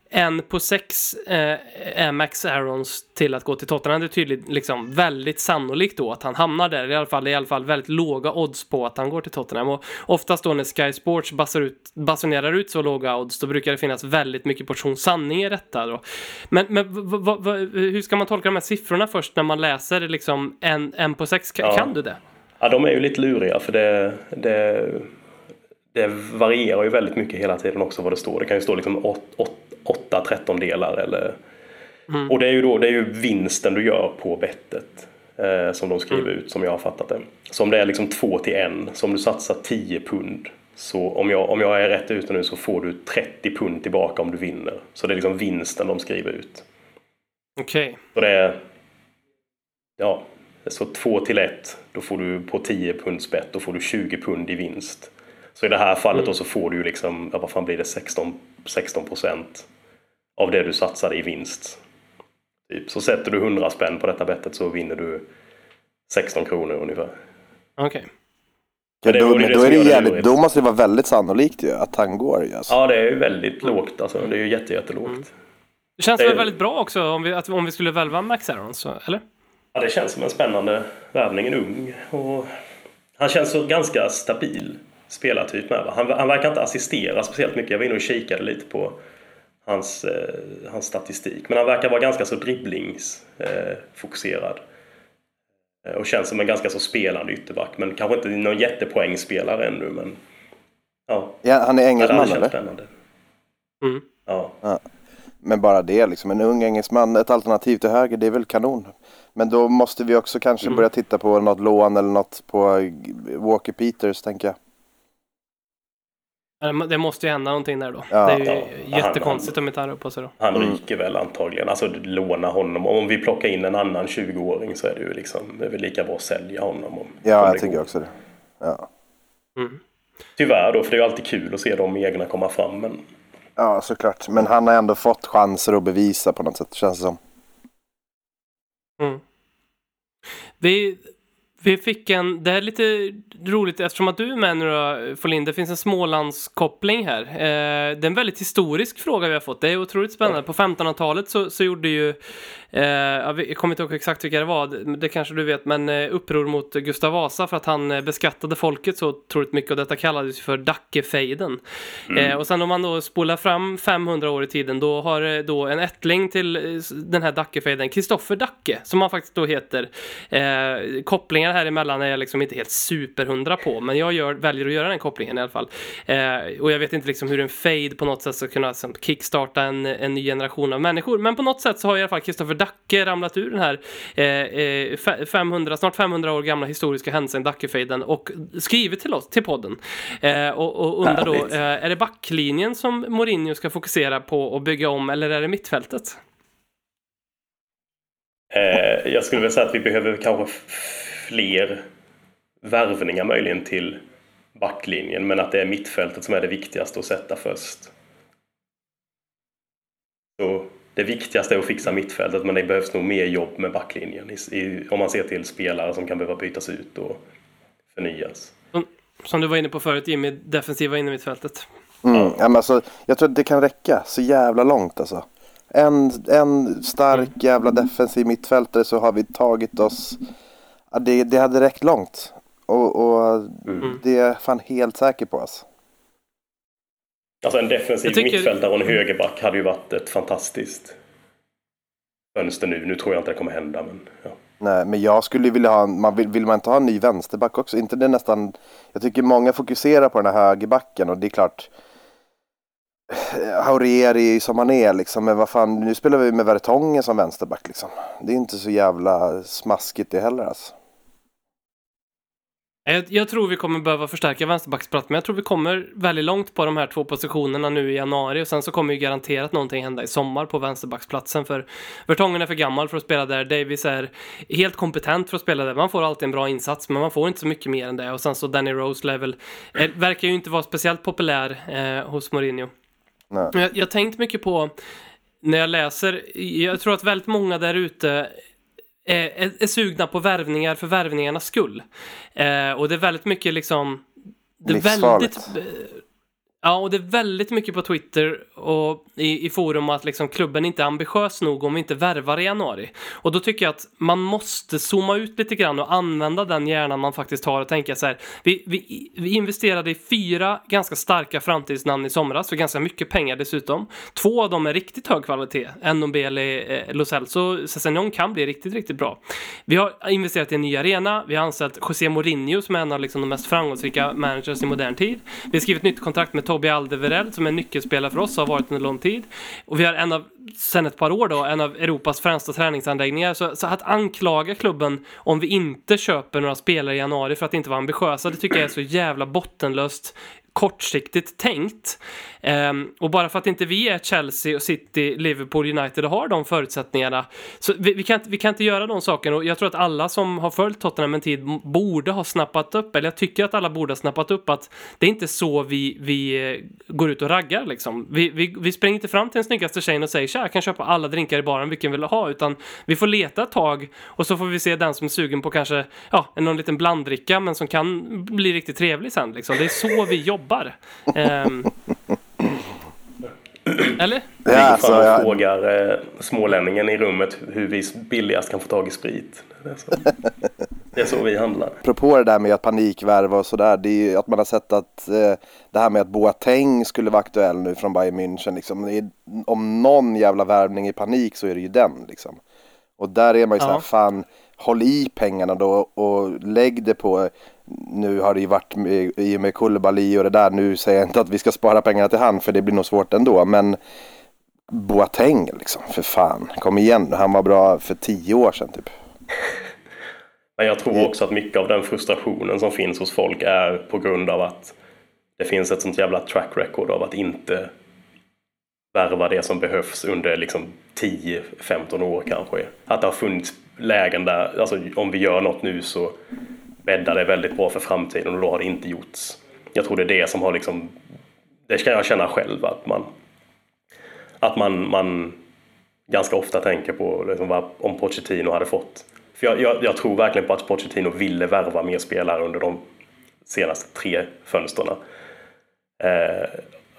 en på sex eh, är Max Arons till att gå till Tottenham. Det är tydligt, liksom väldigt sannolikt då att han hamnar där. I alla fall, det är i alla fall väldigt låga odds på att han går till Tottenham. Och oftast då när Sky Sports ut, basunerar ut så låga odds, då brukar det finnas väldigt mycket portion sanning i detta. Då. Men, men hur ska man tolka de här siffrorna först när man läser liksom en, en på sex? Kan, Ja. kan du det? Ja, de är ju lite luriga för det, det, det varierar ju väldigt mycket hela tiden också vad det står. Det kan ju stå liksom 8 trettondelar eller... Och det är ju då det är ju vinsten du gör på bettet eh, som de skriver ut som jag har fattat det. Så om det är liksom 2 till 1, så om du satsar 10 pund så om jag, om jag är rätt ute nu så får du 30 pund tillbaka om du vinner. Så det är liksom vinsten de skriver ut. Okej. Så det är... Ja, så 2 till 1, då får du på 10 punds bett, då får du 20 pund i vinst. Så i det här fallet då så får du ju liksom, ja, vad fan blir det, 16, 16 procent av det du satsade i vinst. Typ. Så sätter du 100 spänn på detta bettet så vinner du 16 kronor ungefär. Okej. Ja, det då, då, är det jävligt, då måste det vara väldigt sannolikt ju att han går. Alltså. Ja, det är ju väldigt lågt alltså. Det är ju jätte, jättelågt. Det känns Det- väl väldigt bra också om vi, att, om vi skulle välva Max Arons, så- eller? Ja, det känns som en spännande värvning. En ung och han känns så ganska stabil spelartyp med. Va? Han, han verkar inte assistera speciellt mycket. Jag var inne och kikade lite på hans, eh, hans statistik. Men han verkar vara ganska så dribblingsfokuserad. Eh, och känns som en ganska så spelande ytterback. Men kanske inte någon jättepoängspelare ännu. Men ja, Ja, han är engelsman eller? spännande. Mm. Ja. Ja. Men bara det liksom, en ung engelsman, ett alternativ till höger, det är väl kanon. Men då måste vi också kanske Mm. börja titta på något lån eller något på Walker Peters tänker jag. Det måste ju hända någonting där då. Ja. det är ju Ja. jättekonstigt om inte han rör på sig då. Han Mm. ryker väl antagligen. Alltså låna honom. Om vi plockar in en annan 20-åring så är det ju liksom, det är väl lika bra att sälja honom. Om, Ja, det jag går. tycker också det. Ja. Mm. Tyvärr då, för det är ju alltid kul att se de egna komma fram. Men ja, såklart. Men han har ändå fått chanser att bevisa på något sätt, känns det som. Mm. Vi, vi fick en, det är lite roligt eftersom att du är med nu då, Folin, det finns en Smålandskoppling här. Eh, det är en väldigt historisk fråga vi har fått, det är otroligt spännande. På 1500-talet så, så gjorde ju, eh, jag kommer inte ihåg exakt vilka det var, det, det kanske du vet, men eh, uppror mot Gustav Vasa för att han eh, beskattade folket så otroligt mycket och detta kallades för Dackefejden. Eh, och sen om man då spolar fram 500 år i tiden, då har eh, då en ättling till den här Dackefejden, Kristoffer Dacke, som han faktiskt då heter. Eh, kopplingar här emellan är jag liksom inte helt superhundra på, men jag gör, väljer att göra den kopplingen i alla fall. Eh, och jag vet inte liksom hur en fade på något sätt ska kunna liksom, kickstarta en, en ny generation av människor, men på något sätt så har i alla fall Kristoffer Dacke ramlat ur den här eh, eh, fe- 500, snart 500 år gamla historiska händelsen Dackefejden och skrivit till oss, till podden. Eh, och, och undrar då, eh, är det backlinjen som Mourinho ska fokusera på och bygga om eller är det mittfältet? eh, jag skulle vilja säga att vi behöver kanske fler värvningar möjligen till backlinjen. Men att det är mittfältet som är det viktigaste att sätta först. Så det viktigaste är att fixa mittfältet men det behövs nog mer jobb med backlinjen. I, i, om man ser till spelare som kan behöva bytas ut och förnyas. Som, som du var inne på förut Jimmy, defensiva in i mittfältet. Mm. Ja. men alltså, jag tror att det kan räcka så jävla långt alltså. En, en stark jävla defensiv mittfältare så har vi tagit oss. Ja, det, det hade räckt långt. Och, och Mm. det är jag fan helt säker på alltså. Alltså en defensiv tycker- mittfältare och en högerback hade ju varit ett fantastiskt fönster nu. Nu tror jag inte det kommer hända men ja. Nej, men jag skulle vilja ha, man vill, vill man inte ha en ny vänsterback också? Inte det nästan, jag tycker många fokuserar på den här högerbacken och det är klart Haurieri som han är liksom, men vad fan, nu spelar vi med Vertongen som vänsterback liksom. Det är inte så jävla smaskigt det heller alltså. Jag, jag tror vi kommer behöva förstärka vänsterbacksplatsen, men jag tror vi kommer väldigt långt på de här två positionerna nu i januari och sen så kommer ju garanterat någonting hända i sommar på vänsterbacksplatsen för Vertongen är för gammal för att spela där, Davis är helt kompetent för att spela där, man får alltid en bra insats men man får inte så mycket mer än det och sen så Danny Rose level eh, verkar ju inte vara speciellt populär eh, hos Mourinho. Nej. Jag har tänkt mycket på när jag läser, jag tror att väldigt många där ute är, är, är sugna på värvningar för värvningarnas skull. Eh, och det är väldigt mycket liksom... Det är väldigt... Ja, och det är väldigt mycket på Twitter och i, i forum att liksom klubben inte är ambitiös nog om vi inte värvar i januari. Och då tycker jag att man måste zooma ut lite grann och använda den hjärnan man faktiskt har och tänka så här. Vi, vi, vi investerade i fyra ganska starka framtidsnamn i somras för ganska mycket pengar dessutom. Två av dem är riktigt hög kvalitet. Ndombele, eh, Lo Celso, Sessignon kan bli riktigt, riktigt bra. Vi har investerat i en ny arena. Vi har anställt José Mourinho som är en av liksom de mest framgångsrika managers i modern tid. Vi har skrivit nytt kontrakt med Toby Aldeverell som är nyckelspelare för oss och har varit under lång tid. Och vi har en av, sen ett par år då, en av Europas främsta träningsanläggningar. Så, så att anklaga klubben om vi inte köper några spelare i januari för att inte vara ambitiösa, det tycker jag är så jävla bottenlöst kortsiktigt tänkt. Um, och bara för att inte vi är Chelsea och City, Liverpool, United och har de förutsättningarna. Så vi, vi, kan, inte- vi kan inte göra de sakerna och jag tror att alla som har följt Tottenham en tid borde ha snappat upp, eller jag tycker att alla borde ha snappat upp att det är inte så vi, vi eh, går ut och raggar liksom. Vi, vi, vi springer inte fram till den snyggaste tjejen och säger tja, jag kan köpa alla drinkar i baren, vilken vill du ha? Utan vi får leta ett tag och så får vi se den som är sugen på kanske, ja, någon liten blanddricka men som kan bli riktigt trevlig sen liksom. Det är så vi jobbar. Ehm, eller? Ja, alltså, jag, frågar eh, smålänningen i rummet hur vi billigast kan få tag i sprit. Det är så, det är så vi handlar. apropå det där med att panikvärva och sådär, det är ju att man har sett att eh, det här med att Boateng skulle vara aktuell nu från Bayern München, liksom, om någon jävla värvning i panik så är det ju den liksom. Och där är man ju så här, Ja. fan, håll i pengarna då och lägg det på, nu har det ju varit med, i och med Koulibaly och det där, nu säger jag inte att vi ska spara pengarna till han för det blir nog svårt ändå, men Boateng liksom, för fan. Kom igen nu, han var bra för tio år sedan typ. Men jag tror också att mycket av den frustrationen som finns hos folk är på grund av att det finns ett sånt jävla track record av att inte värva det som behövs under liksom 10-15 år kanske. Att det har funnits lägen där, alltså om vi gör något nu så bäddar det väldigt bra för framtiden och då har det inte gjorts. Jag tror det är det som har liksom, det kan jag känna själv att man, att man, man ganska ofta tänker på liksom vad, om Pochettino hade fått. För jag, jag, jag, tror verkligen på att Pochettino ville värva mer spelare under de senaste tre fönstren. Eh,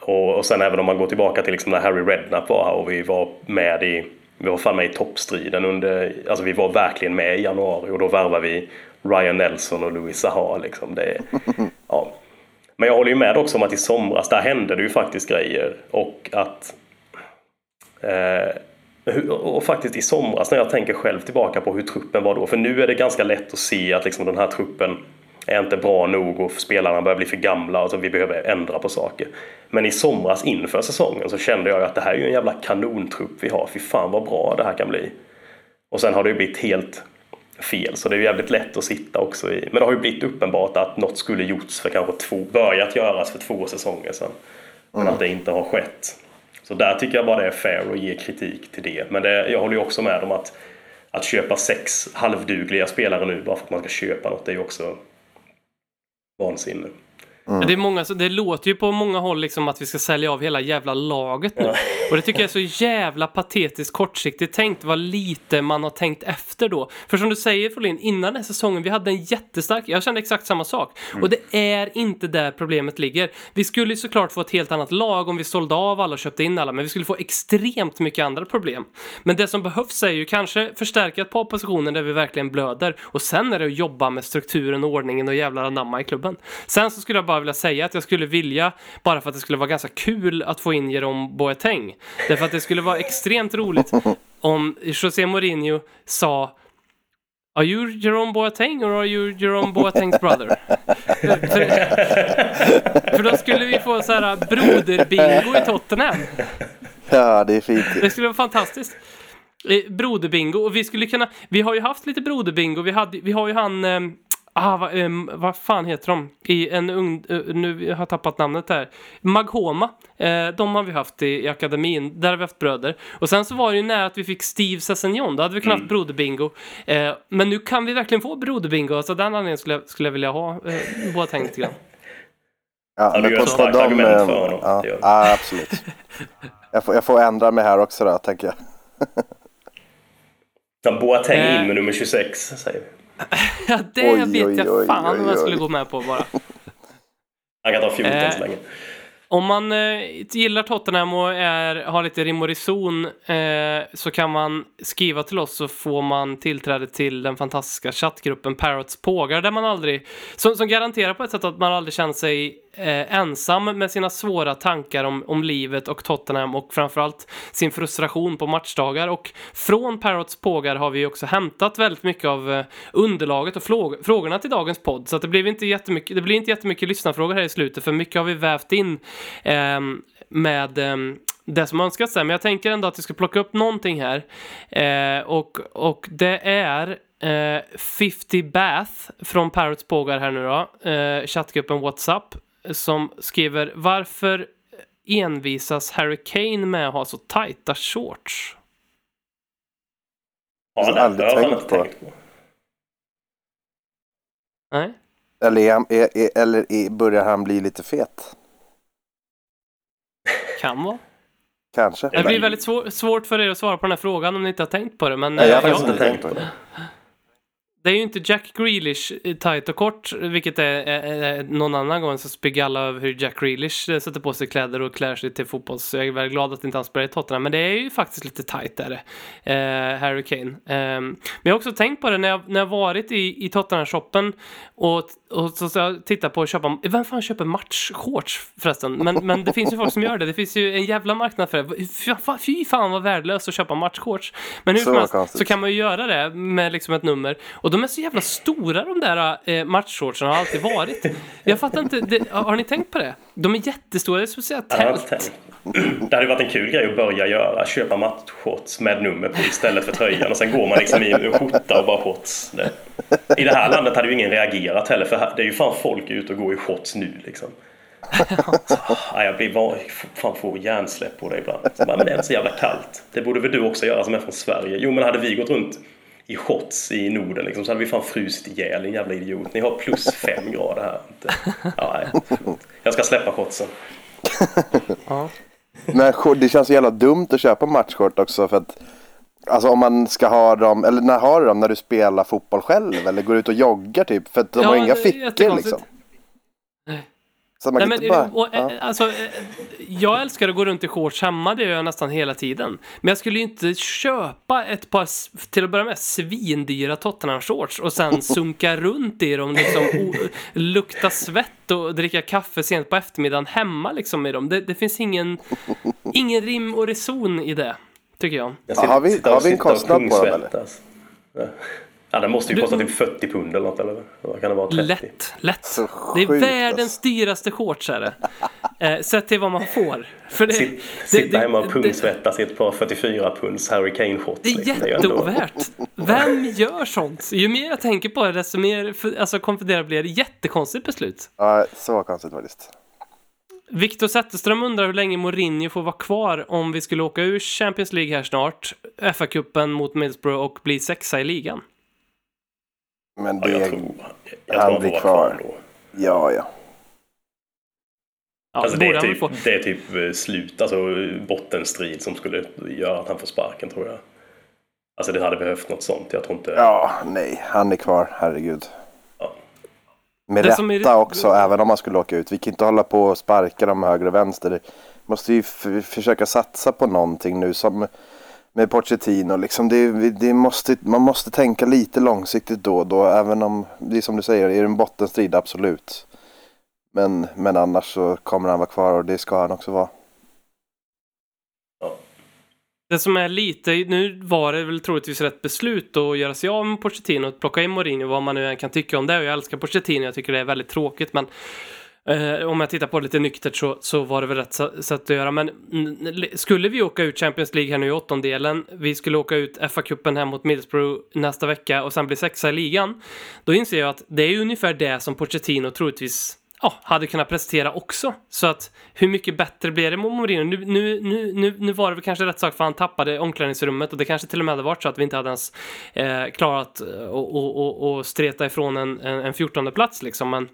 och, och sen även om man går tillbaka till liksom när Harry Redknapp var här och vi var med i vi var fan med i toppstriden under, alltså vi var verkligen med i januari och då värvade vi Ryan Nelson och Louis Zaha liksom. Det, ja. Men jag håller ju med också om att i somras, där hände det ju faktiskt grejer och att eh, och faktiskt i somras när jag tänker själv tillbaka på hur truppen var då, för nu är det ganska lätt att se att liksom den här truppen är inte bra nog och spelarna börjar bli för gamla och så vi behöver ändra på saker. Men i somras inför säsongen så kände jag att det här är ju en jävla kanontrupp vi har. Fy fan vad bra det här kan bli. Och sen har det ju blivit helt fel så det är ju jävligt lätt att sitta också i. Men det har ju blivit uppenbart att något skulle gjorts för kanske två, börjat göras för två säsonger sedan. Men mm. att det inte har skett. Så där tycker jag bara det är fair att ge kritik till det. Men det, jag håller ju också med om att att köpa sex halvdugliga spelare nu bara för att man ska köpa något det är ju också vansinne. Mm. Det, är många, det låter ju på många håll liksom att vi ska sälja av hela jävla laget nu. Ja. Och det tycker jag är så jävla patetiskt kortsiktigt tänkt vad lite man har tänkt efter då. För som du säger Folin, innan den här säsongen, vi hade en jättestark, jag kände exakt samma sak. Mm. Och det är inte där problemet ligger. Vi skulle ju såklart få ett helt annat lag om vi sålde av alla och köpte in alla, men vi skulle få extremt mycket andra problem. Men det som behövs är ju kanske förstärka ett par positioner där vi verkligen blöder. Och sen är det att jobba med strukturen och ordningen och jävlar anamma i klubben. Sen så skulle jag bara bara vilja säga att jag skulle vilja, bara för att det skulle vara ganska kul att få in Jerome Boateng. Därför att det skulle vara extremt roligt om José Mourinho sa Are you Jerome Boateng or are you Jerome Boatengs brother? för, för då skulle vi få så här broderbingo i Tottenham. Ja, det är fint. Det skulle vara fantastiskt. Eh, broderbingo och vi skulle kunna, vi har ju haft lite broderbingo, vi, hade, vi har ju han eh, Ah, vad, um, vad fan heter de? I en ung, uh, nu har jag tappat namnet här. Maghoma. Uh, de har vi haft i, i, akademin. Där har vi haft bröder. Och sen så var det ju nära att vi fick Steve Sessignon. Då hade vi kunnat mm. haft broderbingo. Uh, men nu kan vi verkligen få broderbingo. Så alltså, den anledningen skulle jag, skulle jag vilja ha uh, båda tänkt lite grann. Ja, ja, gör ett starkt argument för honom. Ja, ja absolut. jag, får, jag får ändra mig här också då, tänker jag. Boateng in med nummer 26, säger vi. Ja, det oj, vet oj, jag fan om jag skulle gå med på bara. Han kan ta 14 eh, så länge. Om man eh, gillar Tottenham och är, har lite rim och reson eh, så kan man skriva till oss så får man tillträde till den fantastiska chattgruppen Parrots Pågar där man aldrig, som, som garanterar på ett sätt att man aldrig känner sig eh, ensam med sina svåra tankar om, om livet och Tottenham och framförallt sin frustration på matchdagar. Och från Parrots pågar har vi också hämtat väldigt mycket av eh, underlaget och frågorna till dagens podd. Så att det, blir inte jättemycket, det blir inte jättemycket lyssnarfrågor här i slutet för mycket har vi vävt in eh, med eh, det som önskas där Men jag tänker ändå att vi ska plocka upp någonting här. Eh, och, och det är eh, 50 Bath från Parrots pågar här nu då. Eh, chattgruppen WhatsApp som skriver varför envisas Harry Kane med att ha så tajta shorts? Ja, det har aldrig tänkt på. tänkt på. Nej. Eller, är han, är, är, eller är, börjar han bli lite fet? Kan vara. Kanske. Det blir väldigt svår, svårt för er att svara på den här frågan om ni inte har tänkt på det. Men Nej, jag har eh, faktiskt inte tänkt på det. Det är ju inte Jack Grealish tight och kort, vilket är, är, är någon annan gång så spyggar alla över hur Jack Grealish eh, sätter på sig kläder och klär sig till fotboll. Så jag är väldigt glad att inte han spelar i Tottenham. Men det är ju faktiskt lite tight där, eh, Harry Kane. Eh, men jag har också tänkt på det när jag, när jag varit i, i Tottenham-shoppen och, och så, så jag tittar på att köpa, vem fan köper matchshorts förresten? Men, men det finns ju folk som gör det. Det finns ju en jävla marknad för det. Fy, fy fan vad värdelöst att köpa matchshorts. Men hur så, helst så kan man ju göra det med liksom ett nummer. Och de är så jävla stora de där eh, matchshortsen har alltid varit. Jag fattar inte, det, har ni tänkt på det? De är jättestora, det är som att säga tält. Det hade varit en kul grej att börja göra. Köpa matchshorts med nummer på istället för tröjan. Och sen går man liksom i en skjorta och bara shorts. Det. I det här landet hade ju ingen reagerat heller. För det är ju fan folk ute och går i shorts nu liksom. Ja, jag blir bara, fan får hjärnsläpp på det ibland. Men det är så jävla kallt. Det borde väl du också göra som är från Sverige. Jo men hade vi gått runt i shorts i Norden liksom, så hade vi fan frusit ihjäl en jävla idiot. Ni har plus fem grader här. Inte- Ja, nej. Jag ska släppa shortsen. Men det känns så jävla dumt att köpa matchkort också för att Alltså om man ska ha dem, eller när har du dem? När du spelar fotboll själv eller går ut och joggar typ? För att de Ja, har inga fickor liksom. Så man Nej, kan men, inte bara... och, eh, ja. alltså, eh, jag älskar att gå runt i shorts hemma, det gör jag nästan hela tiden. Men jag skulle ju inte köpa ett par, till att börja med, svindyra Tottenham-shorts och sen sunka runt i dem, liksom, o, lukta svett och dricka kaffe sent på eftermiddagen hemma liksom i dem. Det, det finns ingen, ingen rim och reson i det, tycker jag. Jag Ja, har vi- sitter har vi en sitter kostnad på dem, pungsvettas. Ja. Ja, den måste ju Du- kosta typ 40 pund eller något eller vad kan det vara? 30? Lätt, lätt. Så Det är världens alltså. dyraste shorts är det. Eh, sett till vad man får. För det, Sitt, det- sitta det- hemma och det- pungsvettas i ett par 44 punds Harry Kane shorts. Det är liksom. jätteovärt. Vem gör sånt? Ju mer jag tänker på det, desto mer för- alltså, konfunderad blir jag. Jättekonstigt beslut. ja, så konstigt faktiskt. Viktor Zetterström undrar hur länge Mourinho får vara kvar om vi skulle åka ur Champions League här snart, FA-cupen mot Middlesbrough och bli sexa i ligan. Men Ja, det... jag tror, jag tror han han blir kvar. kvar ändå. Ja, ja. Ja, Alltså det är han typ, få. det är typ eh, slut, alltså bottenstrid som skulle göra att han får sparken tror jag. Alltså det hade behövt något sånt. Jag tror inte... Ja, nej. Han är kvar, herregud. Ja. Med Det rätta är- också, även om man skulle åka ut. Vi kan inte hålla på och sparka dem höger och vänster. Det måste ju försöka satsa på någonting nu som med Pochettino. Liksom det, det måste, man måste tänka lite långsiktigt då och då. Även om, det är som du säger, är det en bottenstrid, absolut. Men, men annars så kommer han vara kvar och det ska han också vara. Det som är lite, nu var det väl troligtvis rätt beslut att göra sig av med Pochettino och plocka in Mourinho, vad man nu än kan tycka om det. Och jag älskar Pochettino, jag tycker det är väldigt tråkigt, men eh, om jag tittar på det lite nyktert så, så var det väl rätt sätt att göra. Men skulle vi åka ut Champions League här nu i åttondelen, vi skulle åka ut FA-cupen här mot Middlesbrough nästa vecka och sen bli sexa i ligan, då inser jag att det är ungefär det som Pochettino troligtvis ja, hade kunnat prestera också. Så att hur mycket bättre blir det mot Mourinho? Nu, nu, nu, nu, nu var det väl kanske rätt sak för han tappade omklädningsrummet och det kanske till och med hade varit så att vi inte hade ens eh, klarat att och, och, och, och streta ifrån en, en, en 14 plats liksom. Men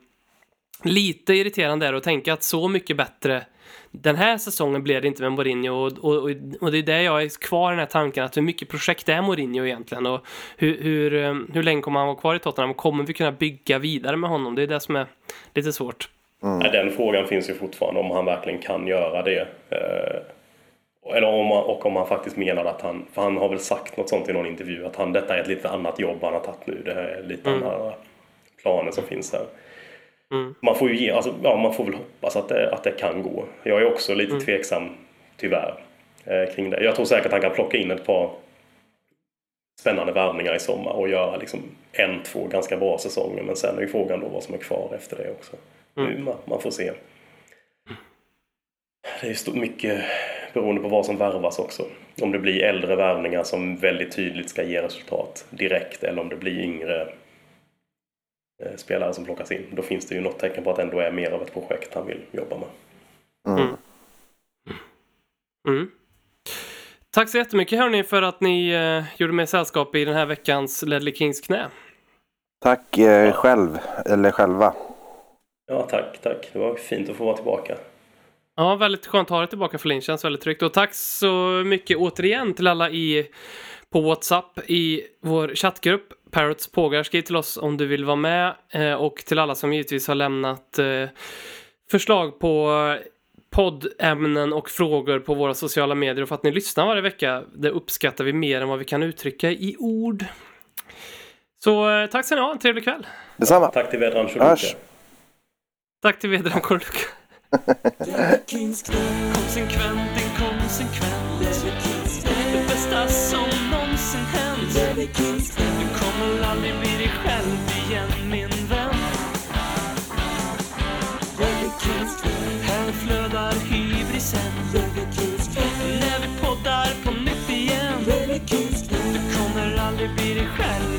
lite irriterande är det att tänka att så mycket bättre den här säsongen blev det inte med Mourinho och, och, och, det är där jag är kvar i den här tanken att hur mycket projekt är Mourinho egentligen och hur, hur, eh, hur länge kommer han vara kvar i Tottenham och kommer vi kunna bygga vidare med honom? Det är det som är lite svårt. Nej, Den frågan finns ju fortfarande om han verkligen kan göra det. Eh, Eller om han, och om han faktiskt menar att han, för han har väl sagt något sånt i någon intervju, att han, detta är ett lite annat jobb han har tagit nu. Det här är lite andra planer som finns här. Man får ju ge, alltså, ja, man får väl hoppas att det, att det kan gå. Jag är också lite tveksam, tyvärr, eh, kring det. Jag tror säkert att han kan plocka in ett par spännande värvningar i sommar och göra liksom en, två ganska bra säsonger. Men sen är ju frågan då vad som är kvar efter det också. Nu, man, man får se. Det är ju mycket beroende på vad som värvas också. Om det blir äldre värvningar som väldigt tydligt ska ge resultat direkt eller om det blir yngre spelare som plockas in. Då finns det ju något tecken på att det ändå är mer av ett projekt han vill jobba med. Mm. Tack så jättemycket hörni för att ni eh, gjorde mig sällskap i den här veckans Ledley Kings knä. Tack eh, själv, eller själva. Ja, tack, tack. Det var fint att få vara tillbaka. Ja, väldigt skönt att ha dig tillbaka Flin, känns väldigt tryggt. Och tack så mycket återigen till alla i, på WhatsApp i vår chattgrupp. Parrots pågar, skriv till oss om du vill vara med. Eh, och till alla som givetvis har lämnat eh, förslag på poddämnen och frågor på våra sociala medier och för att ni lyssnar varje vecka. Det uppskattar vi mer än vad vi kan uttrycka i ord. Så eh, tack ska ni ha, en trevlig kväll. Detsamma. Tack till Vedran Hörs. Choluka. Tack till Vedran Korluka. Konsekvent, inkonsekvent. När